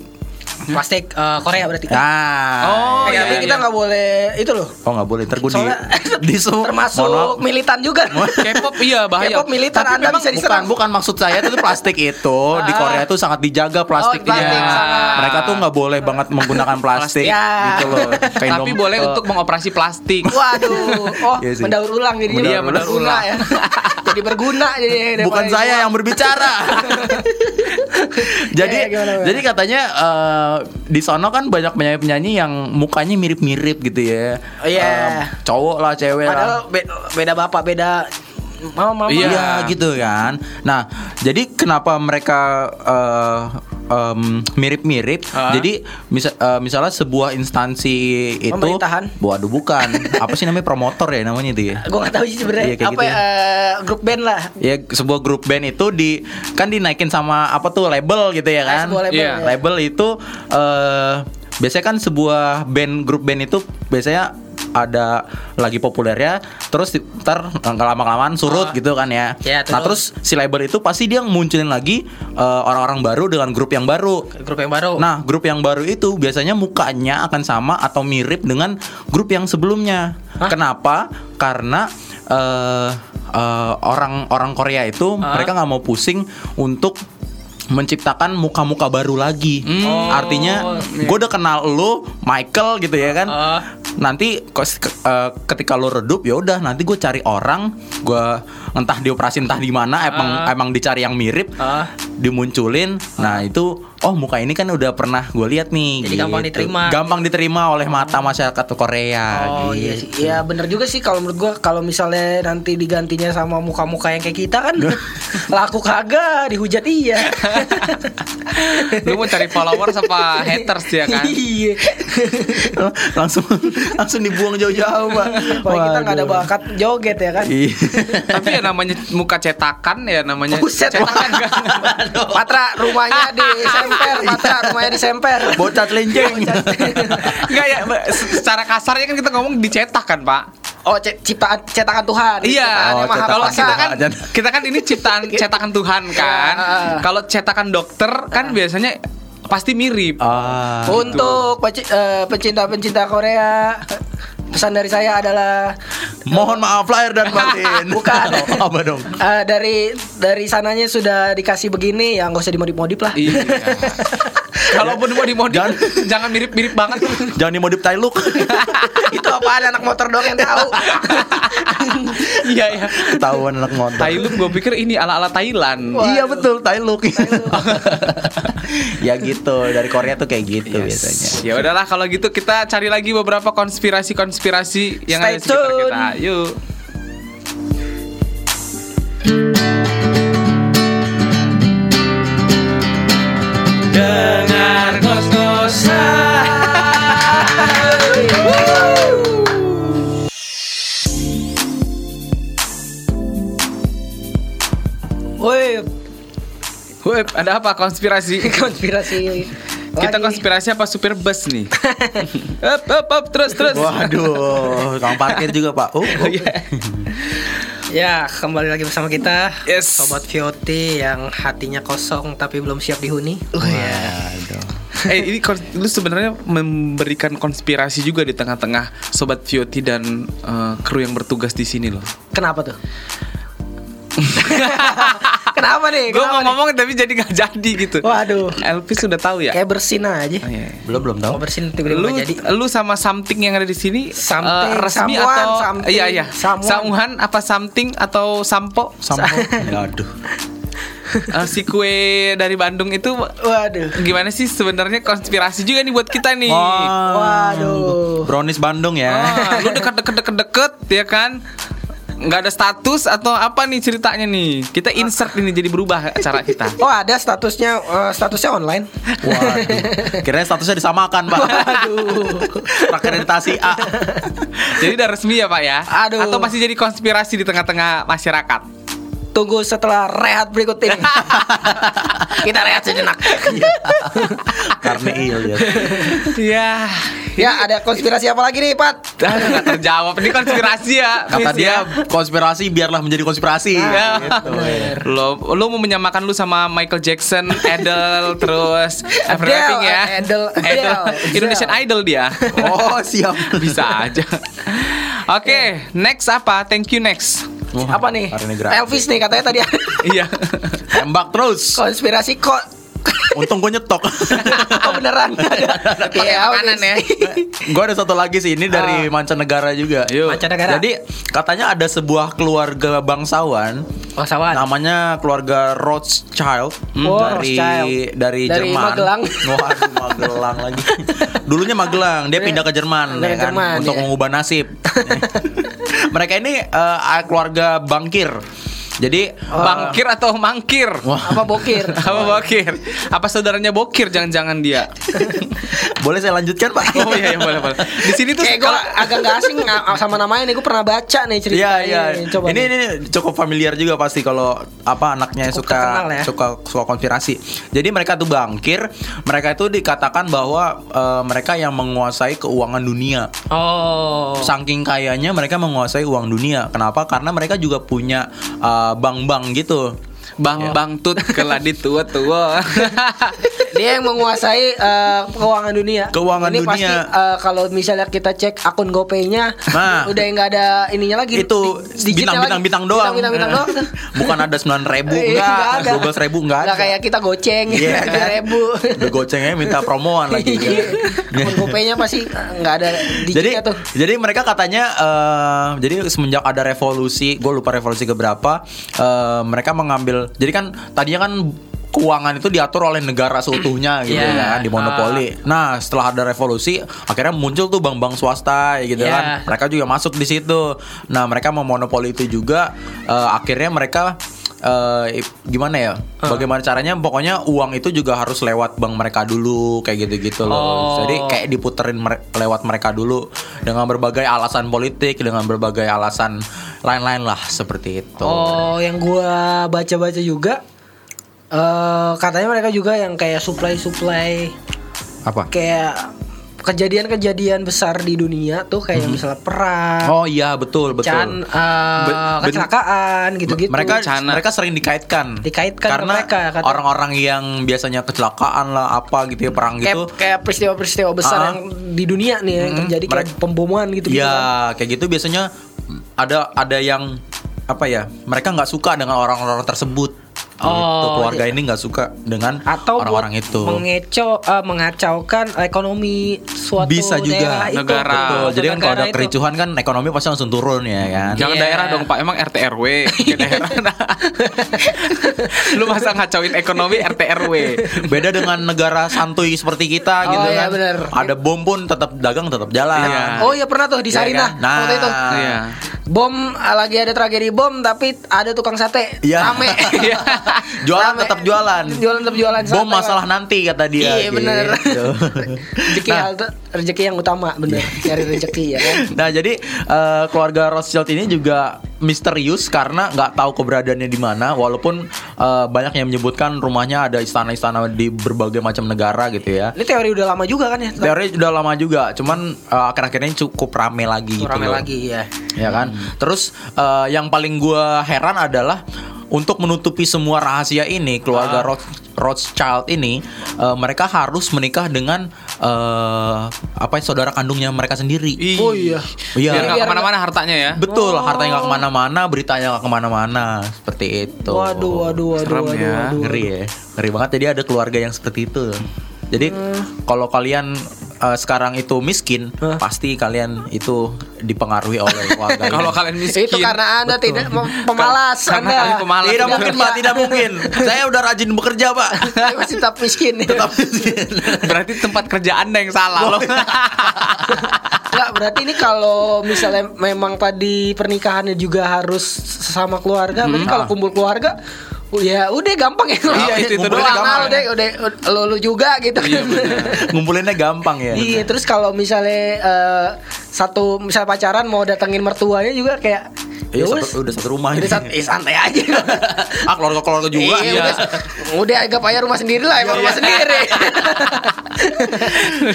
A: Plastik eh, Korea berarti.
C: Ah.
B: Oh,
A: Eh,
B: iya,
A: tapi kita
B: iya.
A: nggak boleh itu loh.
C: Oh nggak boleh gue <laughs> di
A: Soalnya
C: di
A: termasuk militan juga. <laughs>
B: K-pop iya bahaya.
A: K-pop militan
C: Tapi
A: Anda bisa diserang.
C: bukan bukan maksud saya itu plastik itu <laughs> di Korea itu sangat dijaga plastiknya.
A: plastik sangat.
C: Mereka tuh nggak boleh banget menggunakan plastik
A: Ya.
C: gitu loh. Kayak
B: Tapi boleh
C: eh,
B: untuk mengoperasi plastik.
A: Waduh, oh
C: Iya sih.
A: mendaur ulang jadi
B: Iya, mendaur
A: berguna
B: ulang.
A: ya. jadi berguna jadi
C: bukan saya yang berbicara. jadi jadi katanya eh, di sono kan banyak penyanyi-penyanyi yang mukanya mirip-mirip gitu ya.
A: Oh, iya.
C: Eh, cowok lah, cewek lah.
A: Padahal be- beda bapak, beda mama mama.
B: Iya.
C: Iya gitu kan. Nah, jadi kenapa mereka eh, em, mirip-mirip?
B: Ah.
C: Jadi misa- eh, misalnya sebuah instansi itu
A: Pemerintahan?
C: Waduh bukan. <laughs> Apa sih namanya promotor ya namanya itu ya?
A: Gue gak tahu sih
C: Iya,
A: sebenarnya
C: kayak
A: apa
C: gitu
A: ya, eh, grup band lah.
C: Ya sebuah grup band itu di kan dinaikin sama apa tuh label gitu ya
A: Ah,
C: kan?
A: sebuah label,
B: Iya.
A: ya.
C: Label itu eh biasanya kan sebuah band grup band itu biasanya ada lagi populernya terus di- ntar nggak lama kelamaan surut
A: Ah.
C: gitu kan ya.
A: Ya,
C: Nah terus si label itu pasti dia munculin lagi eh, orang-orang baru dengan grup yang baru.
A: Grup yang baru.
C: Nah, grup yang baru itu biasanya mukanya akan sama atau mirip dengan grup yang sebelumnya. Kenapa? Karena eh, eh, orang-orang Korea itu mereka nggak mau pusing untuk menciptakan muka-muka baru lagi. Artinya, gue udah kenal lo, Michael gitu ya kan.
A: Ah.
C: Nanti eh, ketika lo redup ya udah nanti gue cari orang, gue entah dioperasi entah di mana, emang emang dicari yang mirip,
A: Ah.
C: dimunculin. Nah itu, oh muka ini kan udah pernah gue lihat nih.
A: Jadi gampang diterima.
C: Gampang diterima oleh mata masyarakat Korea.
A: Oh iya
C: gitu.
A: sih, ya bener juga sih kalau menurut gua kalau misalnya nanti digantinya sama muka-muka yang kayak kita kan <laughs> laku kagak dihujat iya. <laughs>
B: Lu mau cari followers apa haters ya kan?
A: Iya. <laughs>
C: langsung langsung dibuang jauh-jauh pak.
A: Kalau kita nggak ada bakat joget ya kan.
C: Iya.
B: Tapi ya namanya muka cetakan ya namanya
A: Buset.
B: cetakan kan.
A: Patra rumahnya di semper, Patra rumahnya di semper.
C: Bocah celincing.
B: Enggak ya, secara kasarnya kan kita ngomong dicetak kan, Pak?
A: Oh, ciptaan cetakan Tuhan.
B: Iya,
C: Oh,
A: maha
B: kalau kita kan kita kan ini ciptaan <laughs> cetakan Tuhan kan.
A: Iya.
B: Kalau cetakan dokter kan biasanya pasti mirip.
C: ah.
A: Untuk peci- eh, pecinta-pecinta Korea, pesan dari saya adalah
C: Mohon maaf lahir dan batin. <laughs>
A: Bukan.
C: Oh, apa dong?
A: eh, dari dari sananya sudah dikasih begini ya nggak usah dimodif-modif lah.
B: Iya. <laughs> <laughs> Kalau mau mau dimodif
C: Jangan.
B: jangan mirip-mirip banget. <laughs>
C: Jangan dimodif tai look. <laughs>
A: Itu apaan anak motor doang yang tahu.
B: Iya ya.
C: Ketahuan anak motor.
B: Thailand gue pikir ini ala-ala Thailand.
C: Iya betul, tai look. ya gitu, dari Korea tuh kayak gitu biasanya.
B: Ya udahlah kalau gitu kita cari lagi beberapa konspirasi-konspirasi yang
A: Stay
B: ada di sekitar
A: tune.
B: kita. Yuk. Dengar
A: Woi,
B: Web, ada apa konspirasi? <laughs>
A: konspirasi.
B: Kita
A: lagi.
B: konspirasi apa supir bus nih? <laughs> up, up, up, terus, terus.
C: Waduh, <laughs> tukang parkir juga Pak. Oh, oh.
B: Iya.
A: Ya, kembali lagi bersama kita.
B: Yes.
A: Sobat VOT yang hatinya kosong tapi belum siap dihuni. Oh ya. <laughs>
B: eh ini lu sebenarnya memberikan konspirasi juga di tengah-tengah sobat VOT dan eh, kru yang bertugas di sini loh.
A: Kenapa tuh? <laughs> Kenapa nih?
B: Gue mau
A: nih?
B: ngomong tapi jadi nggak jadi gitu.
A: Waduh.
B: Elvis sudah tahu ya.
A: Kayak bersin aja.
B: Oh, iya.
C: Belum belum tahu.
A: Oh, bersin tiba-tiba
B: Lu,
A: jadi.
B: lu sama something yang ada di sini
A: Something,
B: eh, resmi
A: someone,
B: atau
A: something,
B: iya iya
A: someone.
B: samuhan apa something atau sampo
C: Sama. <laughs> Aduh.
B: eh, si kue dari Bandung itu
A: Waduh.
B: gimana sih sebenarnya konspirasi juga nih buat kita nih.
C: Wah,
A: Waduh.
C: Brownies Bandung ya.
B: Ah, lu deket-deket deket-deket ya kan? Nggak ada status atau apa nih ceritanya nih? Kita insert ini jadi berubah cara kita. <laughs>
A: Oh ada statusnya eh, statusnya online.
C: Waduh. Kira statusnya disamakan, Pak.
A: Waduh.
C: Akreditasi A.
B: Jadi udah resmi ya Pak ya?
A: Aduh.
B: Atau masih jadi konspirasi di tengah-tengah masyarakat?
A: Tunggu setelah rehat berikut ini. <laughs> Kita rehat sejenak.
C: Karena il ya.
B: Ya,
C: Iya.
A: ya ada konspirasi apa lagi nih Pat?
B: nggak terjawab. Ini konspirasi ya.
C: Kata
B: Fis, ya.
C: dia konspirasi biarlah menjadi konspirasi.
B: Ya.
C: Gitu.
B: Lo lo mau menyamakan lu sama Michael Jackson, Adele, terus Lavigne ya?
A: Adele, Adele,
B: Indonesian Idol dia.
C: Oh, siap. <laughs>
B: Bisa aja. Oke, next apa? Thank you next.
C: Wah,
A: apa nih? Elvis nih katanya tadi
B: Iya. <laughs>
C: Tembak terus.
A: konspirasi kok
C: Untung gue nyetok. <laughs>
A: oh beneran. <laughs> Iya,
B: makanan ya.
C: gue ada satu lagi sih ini dari mancanegara juga.
B: Yuk.
A: Mancanegara.
C: Jadi katanya ada sebuah keluarga bangsawan
A: Bangsawan.
C: namanya keluarga Rothschild
A: Oh,
C: dari
A: Rothschild.
C: dari
A: Dari
C: Jerman.
A: Magelang.
C: Waduh, Magelang lagi. Dulunya Magelang, dia pindah ke Jerman ya kan
A: Jerman,
C: untuk
A: iya.
C: mengubah nasib. Mereka ini eh, keluarga bangkir. Jadi
B: Bangkir atau mangkir?
A: Apa bokir? <laughs>
B: Apa bokir? Apa saudaranya bokir? Jangan-jangan dia. <laughs>
C: boleh saya lanjutkan, Pak?
B: Oh iya, iya boleh boleh. Di sini tuh
A: Kayak gue
B: kalau
A: agak gak asing <laughs> sama namanya nih gue pernah baca nih cerita
C: Iya iya.
A: Coba
C: Ini
A: nih.
C: ini cukup familiar juga pasti kalau apa anaknya
A: Cukup
C: suka
A: terkenal ya.
C: suka suka konspirasi. Jadi mereka tuh bangkir, mereka itu dikatakan bahwa eh, mereka yang menguasai keuangan dunia.
A: Oh.
C: Saking kayanya mereka menguasai uang dunia. Kenapa? Karena mereka juga punya eh, bank-bank gitu.
B: Bang Bang Tut keladi tua tua. <laughs>
A: Dia yang menguasai eh, keuangan dunia.
C: Keuangan
A: Ini pasti
C: dunia.
A: eh, kalau misalnya kita cek akun GoPay-nya
C: Nah. <laughs>
A: udah nggak ada ininya lagi.
C: Itu bintang-bintang doang.
A: Bintang-bintang doang. <laughs>
C: Bukan ada 9 ribu
A: Iya,
C: enggak,
A: nggak ada.
C: 12 ribu enggak
A: Nggak
C: ada.
A: kayak kita goceng
C: Iya <laughs> kan?
A: ribu.
C: Udah gocengnya minta promoan lagi. kan.
A: Akun GoPay-nya pasti eh, nggak ada
C: jadi
A: tuh.
C: jadi mereka katanya eh, jadi semenjak ada revolusi gue lupa revolusi keberapa eh, mereka mengambil jadi kan tadinya kan keuangan itu diatur oleh negara seutuhnya gitu
A: Iya.
C: kan di monopoli. Nah setelah ada revolusi akhirnya muncul tuh bank-bank swasta ya gitu
A: Iya.
C: kan. Mereka juga masuk di situ. Nah mereka memonopoli itu juga eh, akhirnya mereka eh, gimana ya? Bagaimana caranya? Pokoknya uang itu juga harus lewat bank mereka dulu kayak gitu-gitu loh.
B: Oh.
C: Jadi kayak diputerin mere- lewat mereka dulu dengan berbagai alasan politik, dengan berbagai alasan lain-lain lah seperti itu.
A: Oh, yang gua baca-baca juga eh katanya mereka juga yang kayak supply-supply
C: Apa?
A: kayak kejadian-kejadian besar di dunia tuh kayak misalnya perang,
C: Oh iya betul betul.
A: can, eh,
C: Be-
A: kecelakaan gitu-gitu.
C: mereka
B: Bencana.
C: mereka sering dikaitkan.
A: Dikaitkan
C: karena
A: mereka, kata-
C: orang-orang yang biasanya kecelakaan lah apa gitu ya perang
A: kayak
C: gitu.
A: kayak peristiwa-peristiwa besar
C: Ah.
A: yang di dunia nih yang
C: Mm-mm.
A: terjadi kayak
C: Mereka-
A: pemboman kan.
C: Ya kayak gitu biasanya ada ada yang apa ya mereka nggak suka dengan orang-orang tersebut. Gitu.
A: Oh,
C: keluarga
A: iya.
C: ini nggak suka dengan
A: Atau
C: orang-orang itu.
A: mengeco eh, mengacaukan ekonomi suatu
C: Bisa juga.
A: daerah itu.
B: Negara.
C: Betul. Jadi kan kalau ada
A: itu.
C: kericuhan kan ekonomi pasti langsung turun ya kan.
B: Jangan
A: Iya.
B: daerah dong Pak, emang RT RW daerah. Lu masa ngacauin ekonomi RT RW?
C: Beda dengan negara santuy seperti kita
A: Oh,
C: gitu
A: iya,
C: kan.
A: bener.
C: Ada bom pun tetap dagang tetap jalan.
B: Iya.
A: Oh iya pernah tuh di
C: Iya
A: Sarinah
C: kan? Nah.
A: waktu itu.
B: Iya.
A: Bom lagi ada tragedi bom tapi ada tukang sate
C: Iya.
A: rame. <laughs>
C: Jualan
A: Rame.
C: tetap jualan.
A: Jualan tetap jualan.
C: Bom masalah
A: Bang.
C: nanti kata dia.
A: Iya bener.
C: gitu.
A: rezeki hal tuh- rezeki yang utama bener. Cari rezeki ya kan.
C: Nah jadi eh, keluarga Rothschild ini juga misterius karena nggak tahu keberadaannya di mana. Walaupun eh, banyak yang menyebutkan rumahnya ada istana-istana di berbagai macam negara gitu ya.
A: Ini teori udah lama juga kan ya?
C: Teori udah lama juga, cuman eh, akhir-akhir ini cukup rame lagi. gitu
A: Rame
C: loh.
A: lagi ya.
C: ya kan. Terus eh, yang paling gua heran adalah untuk menutupi semua rahasia ini keluarga Roth- Rothschild ini eh, mereka harus menikah dengan eh, apa saudara kandungnya mereka sendiri.
A: Oh iya.
C: Iya.
B: Biar nggak
A: ke
B: mana-mana hartanya ya.
C: Betul, hartanya nggak ke mana-mana, beritanya nggak ke mana-mana, seperti itu.
A: Waduh, waduh, waduh,
B: Serem
A: waduh,
B: ya.
A: waduh.
C: ngeri ya, ngeri banget. Jadi ada keluarga yang seperti itu. Jadi kalau kalian eh, sekarang itu miskin, pasti kalian itu dipengaruhi oleh <laughs> keluarga.
B: Kalau kalian miskin.
A: Itu karena Anda tidak mem- pemalas
B: Karena
A: Anda.
B: pemalas.
C: tidak mungkin pak, tidak mungkin. Saya udah rajin bekerja pak.
A: Masih tetap miskin.
C: Tetap miskin.
B: Berarti tempat kerja Anda yang salah loh. <laughs>
A: Enggak, berarti ini kalau misalnya memang tadi pernikahannya juga harus sama keluarga, berarti kalau kumpul keluarga ya udah gampang ya.
B: Iya, itu- itu doang.
A: gampang, udah udah lu, lu juga gitu
B: Iya,
A: kan.
C: Ngumpulinnya gampang ya.
A: Iya, terus kalau misalnya eh, satu misal pacaran mau datengin mertuanya juga kayak
C: Iya,
A: ya
C: satu- udah satu rumah
A: Udah
C: ini.
A: sat- eh, santai aja. <laughs>
C: ah keluarga keluarga juga.
A: Iya, udah, udah agak payah rumah sendiri lah, emang rumah sendiri. <laughs>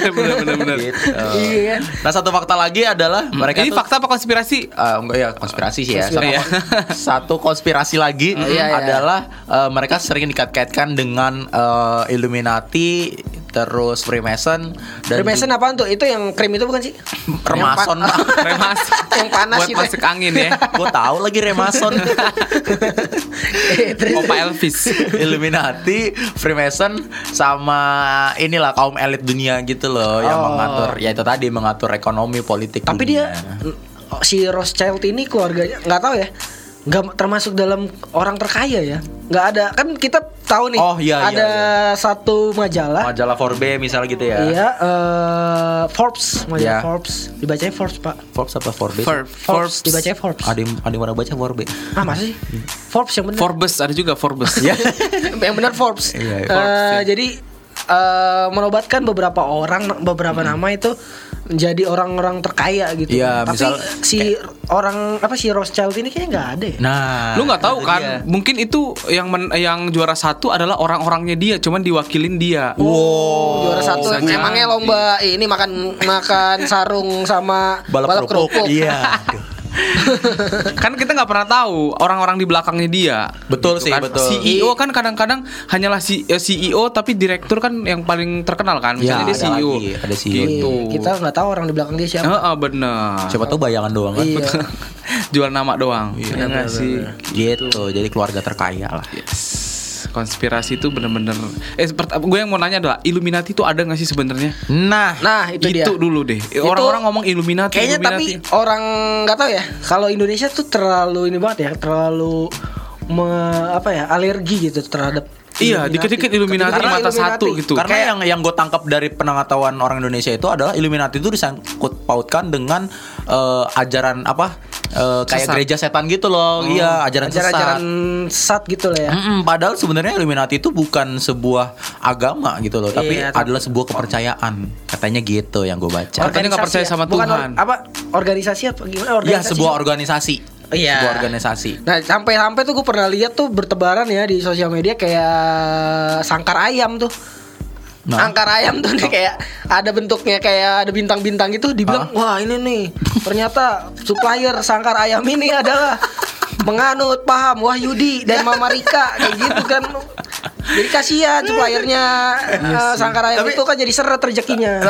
B: bener bener bener.
C: Gitu.
A: Iya.
C: Nah satu fakta lagi adalah mereka
B: Ini
C: tuh-
B: fakta apa konspirasi?
C: Eh, enggak ya konspirasi sih ya.
B: Konspirasi.
C: Satu, <laughs> satu konspirasi lagi
A: Iya, iya.
C: adalah eh, mereka sering dikait-kaitkan dengan eh, Illuminati, terus Freemason dan
A: Freemason apaan tuh? Itu yang krim itu bukan sih?
C: Remason,
A: Yang
C: Pak.
A: pan- <laughs>
B: Remas.
A: yang panas
B: Buat
A: itu.
B: masuk angin ya. <laughs>
C: Gue tahu lagi Remason. <laughs>
A: Eh,
B: Opa Elvis.
C: Illuminati, Freemason sama inilah kaum elit dunia gitu loh yang
A: Oh.
C: mengatur ya itu tadi mengatur ekonomi politik
A: Tapi
C: dunia.
A: dia si Rothschild ini keluarganya nggak tahu ya. Nggak termasuk dalam orang terkaya ya. nggak ada kan kita tahu nih.
C: Oh, iya, iya,
A: Ada satu majalah.
C: majalah Forbes misalnya gitu ya.
A: Iya, eh, Forbes, majalah
C: Iya.
A: Forbes. Dibacanya Forbes, Pak.
C: Forbes apa Forbes?
B: For-
A: Forbes,
B: Forbes.
A: dibacanya Forbes.
C: Ada yang ada yang pernah baca Forbes.
A: Ah, masa sih? Forbes yang benar.
B: Forbes ada juga Forbes.
C: Ya. <laughs>
A: yang benar Forbes.
C: Iya,
A: Eh,
B: Forbes, ya.
A: Jadi eh, menobatkan bebeberapa orang, beberapa nama itu menjadi orang-orang terkaya gitu.
C: Iya,
A: Tapi
C: misal-
A: si orang apa si Rothschild ini kayaknya nggak ada ya.
C: Nah,
B: Lu nggak tahu
C: itu
B: kan?
C: dia.
B: Mungkin itu yang men- yang juara satu adalah orang-orangnya dia, cuman diwakilin dia.
C: Wow.
A: Juara satu
B: jadi.
A: emangnya lomba ini makan makan sarung sama
C: balap, kerupuk. Iya.
B: Kan kita nggak pernah tahu orang-orang di belakangnya dia.
C: Betul sih,
B: kan.
C: betul.
B: CEO kan kadang-kadang hanyalah si eh, CEO tapi direktur kan yang paling terkenal kan. Misalnya
C: Ya,
B: dia
C: ada
B: CEO.
C: lagi, ada CEO.
B: Gitu.
A: Kita nggak tahu orang di belakang dia siapa.
B: Heeh, bener.
C: Siapa tahu bayangan doang kan.
A: Iya. <laughs>
B: Jual nama doang. Iya nggak sih?
C: Gitu. Jadi keluarga terkaya lah.
B: Yes. Konspirasi itu bener-bener eh gue yang mau nanya adalah Illuminati itu ada nggak sih sebenarnya?
C: Nah,
A: Nah, itu, dia.
B: dulu deh. Orang-orang ngomong Illuminati.
A: Kayaknya tapi
B: Illuminati.
A: orang nggak tahu ya. Kalau Indonesia tuh terlalu ini banget ya, terlalu me- apa ya alergi gitu terhadap.
B: Iya, dikit-dikit Illuminati
A: Karena
B: mata
A: Illuminati.
B: satu gitu.
C: Karena yang yang gue tangkap dari pengetahuan orang Indonesia itu adalah Illuminati itu disangkut pautkan dengan eh, ajaran apa eh, kayak
B: Sesat.
C: gereja setan gitu loh. Iya, ajaran,
A: Ajaran-ajaran
C: sesat.
A: sesat gitu lah ya.
C: Mm-mm, padahal sebenarnya Illuminati itu bukan sebuah agama gitu loh, tapi
A: Iya, tapi-
C: adalah sebuah kepercayaan. Katanya gitu yang gue baca.
B: Katanya nggak percaya sama
A: ya? Bukan
B: Tuhan.
A: or- apa organisasi apa gimana?
C: Iya,
A: Organisasi.
C: sebuah organisasi.
A: Iya.
C: Sebuah organisasi.
A: Nah sampai-sampai tuh gue pernah lihat tuh bertebaran ya di sosial media kayak sangkar ayam tuh.
C: Nah.
A: Angkar ayam tuh nih kayak ada bentuknya kayak ada bintang-bintang gitu dibilang wah ini nih ternyata supplier sangkar ayam ini adalah <laughs> menganut paham Wahyudi dan <laughs> Mama Rika kayak gitu kan. Jadi kasihan suppliernya eh, sangkar ayam itu kan jadi seret rezekinya. <laughs>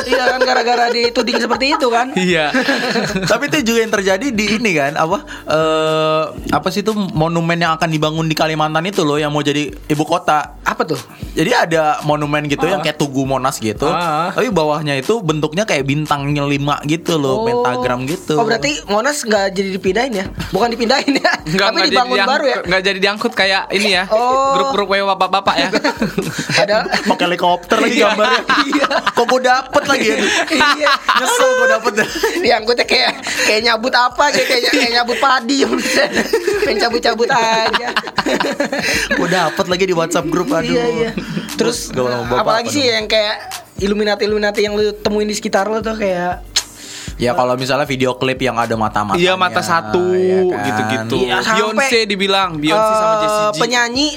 A: Iya kan gara-gara dituding seperti itu kan.
B: Iya. <laughs>
C: Tapi itu juga yang terjadi di ini kan apa eh apa sih itu monumen yang akan dibangun di Kalimantan itu loh yang mau jadi ibu kota.
A: Apa tuh?
C: Jadi ada monumen gitu yang kayak Tugu Monas gitu.
B: Ah.
C: Tapi bawahnya itu bentuknya kayak bintangnya lima gitu loh, pentagram gitu.
A: Oh berarti Monas nggak jadi dipindahin ya? Bukan dipindahin ya?
B: Nggak,
A: Tapi dibangun baru ya?
B: nggak jadi diangkut kayak ini ya.
A: Oh.
B: Grup-grup WA bapak-bapak ya. <laughs>
A: Ada
C: pakai helikopter lagi
B: Iya.
C: gambarnya. Kok gue dapet lagi ya?
A: iya.
C: Nyesel gue dapet.
A: Diangkutnya kayak kayak nyabut apa kayak kayak, kayak nyabut padi Pengen cabut-cabut aja.
C: gue dapet lagi di WhatsApp grup aduh.
A: Iya iya. Terus
C: Gak mau bapak
A: apalagi
C: apa
A: sih yang kayak Illuminati Illuminati yang lu temuin di sekitar lu tuh kayak
C: Ya kalau misalnya video klip yang ada mata-mata.
B: Iya mata satu
C: kan?
B: gitu-gitu.
A: Iya, sampai,
B: Beyonce dibilang, Beyonce sama
A: eh,
B: Jessie J.
A: penyanyi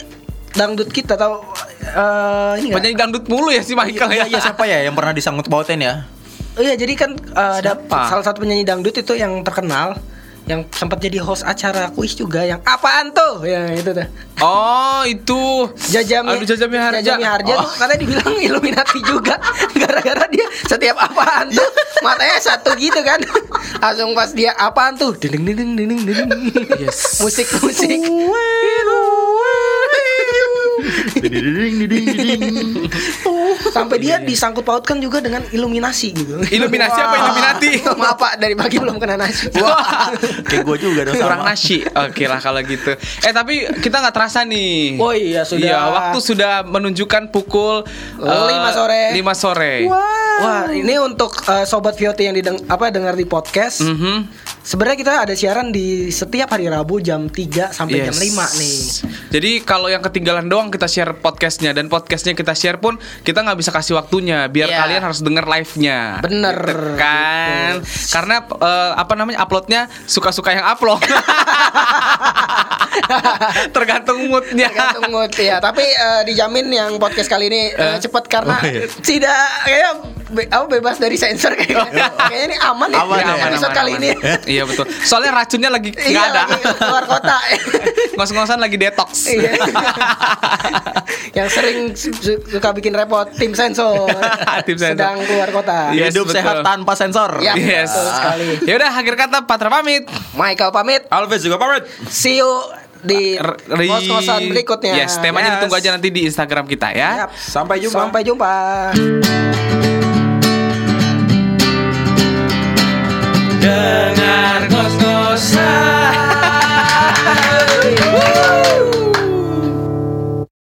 A: dangdut kita tahu eh ini?
B: Penyanyi dangdut mulu ya si Michael
C: Iya,
B: ya.
C: iya siapa ya yang pernah disangkut pautin ya?
A: Oh iya jadi kan uh, ada salah satu penyanyi dangdut itu yang terkenal yang sempat jadi host acara kuis juga yang apaan tuh ya itu tuh
B: Oh itu
A: Jajami
B: Aduh Jajami Harja
A: Jajami Harja
B: Oh.
A: tuh katanya dibilang Illuminati juga <laughs> gara-gara dia setiap apaan tuh <laughs> matanya satu gitu kan langsung pas dia apaan tuh ding ding ding ding ding
B: Yes.
A: musik musik Sampai dia disangkut pautkan juga dengan iluminasi gitu.
B: Iluminasi apa Illuminati? <laughs>
A: Maaf Pak, dari pagi belum kena nasi.
C: Kayak gue juga dong
B: Kurang nasi. Oke lah kalau gitu. Eh tapi kita nggak terasa nih.
A: Oh iya, sudah.
B: Iya, waktu sudah menunjukkan pukul eh,
A: Lima sore.
B: 5 sore.
A: Wah, ini untuk eh, sobat VOT yang dideng apa dengar di podcast.
B: Mhm.
A: Sebenarnya kita ada siaran di setiap hari Rabu jam 3 sampai jam
B: Yes.
A: 5 nih.
B: Jadi kalau yang ketinggalan doang kita share podcastnya dan podcastnya kita share pun kita nggak bisa kasih waktunya biar
A: Iya.
B: kalian harus denger live-nya.
A: Bener.
B: Gitu kan? Karena eh, apa namanya uploadnya suka-suka yang upload. <laughs> Tergantung moodnya.
A: Tergantung mood ya. Tapi eh, dijamin yang podcast kali ini eh, cepat karena tidak kayak be- apa bebas dari sensor kayaknya. <laughs> kayaknya ini aman ya.
C: Aman
B: Iya,
C: ya?
B: aman,
A: episode
B: aman,
A: kali
B: aman.
A: ini.
B: Iya betul. Soalnya racunnya lagi nggak
A: Iya,
B: ada.
A: lagi keluar kota. <laughs>
B: Ngos-ngosan lagi detox.
A: Iya. yang sering su- su- suka bikin repot tim sensor. <laughs>
B: Tim sensor.
A: Sedang keluar kota.
B: Yes,
C: Hidup
B: betul.
C: sehat tanpa sensor.
A: Ya,
B: Yes.
A: betul sekali.
B: Ya udah akhir kata Patra pamit.
A: Michael pamit.
C: Alves juga pamit.
A: See you di
B: R- ri-
A: kos-kosan berikutnya.
B: Yes, temanya
C: Yes.
B: ditunggu aja nanti di Instagram kita ya.
A: Yap.
C: Sampai jumpa.
A: Sampai jumpa.
B: Dengar ngos-ngosan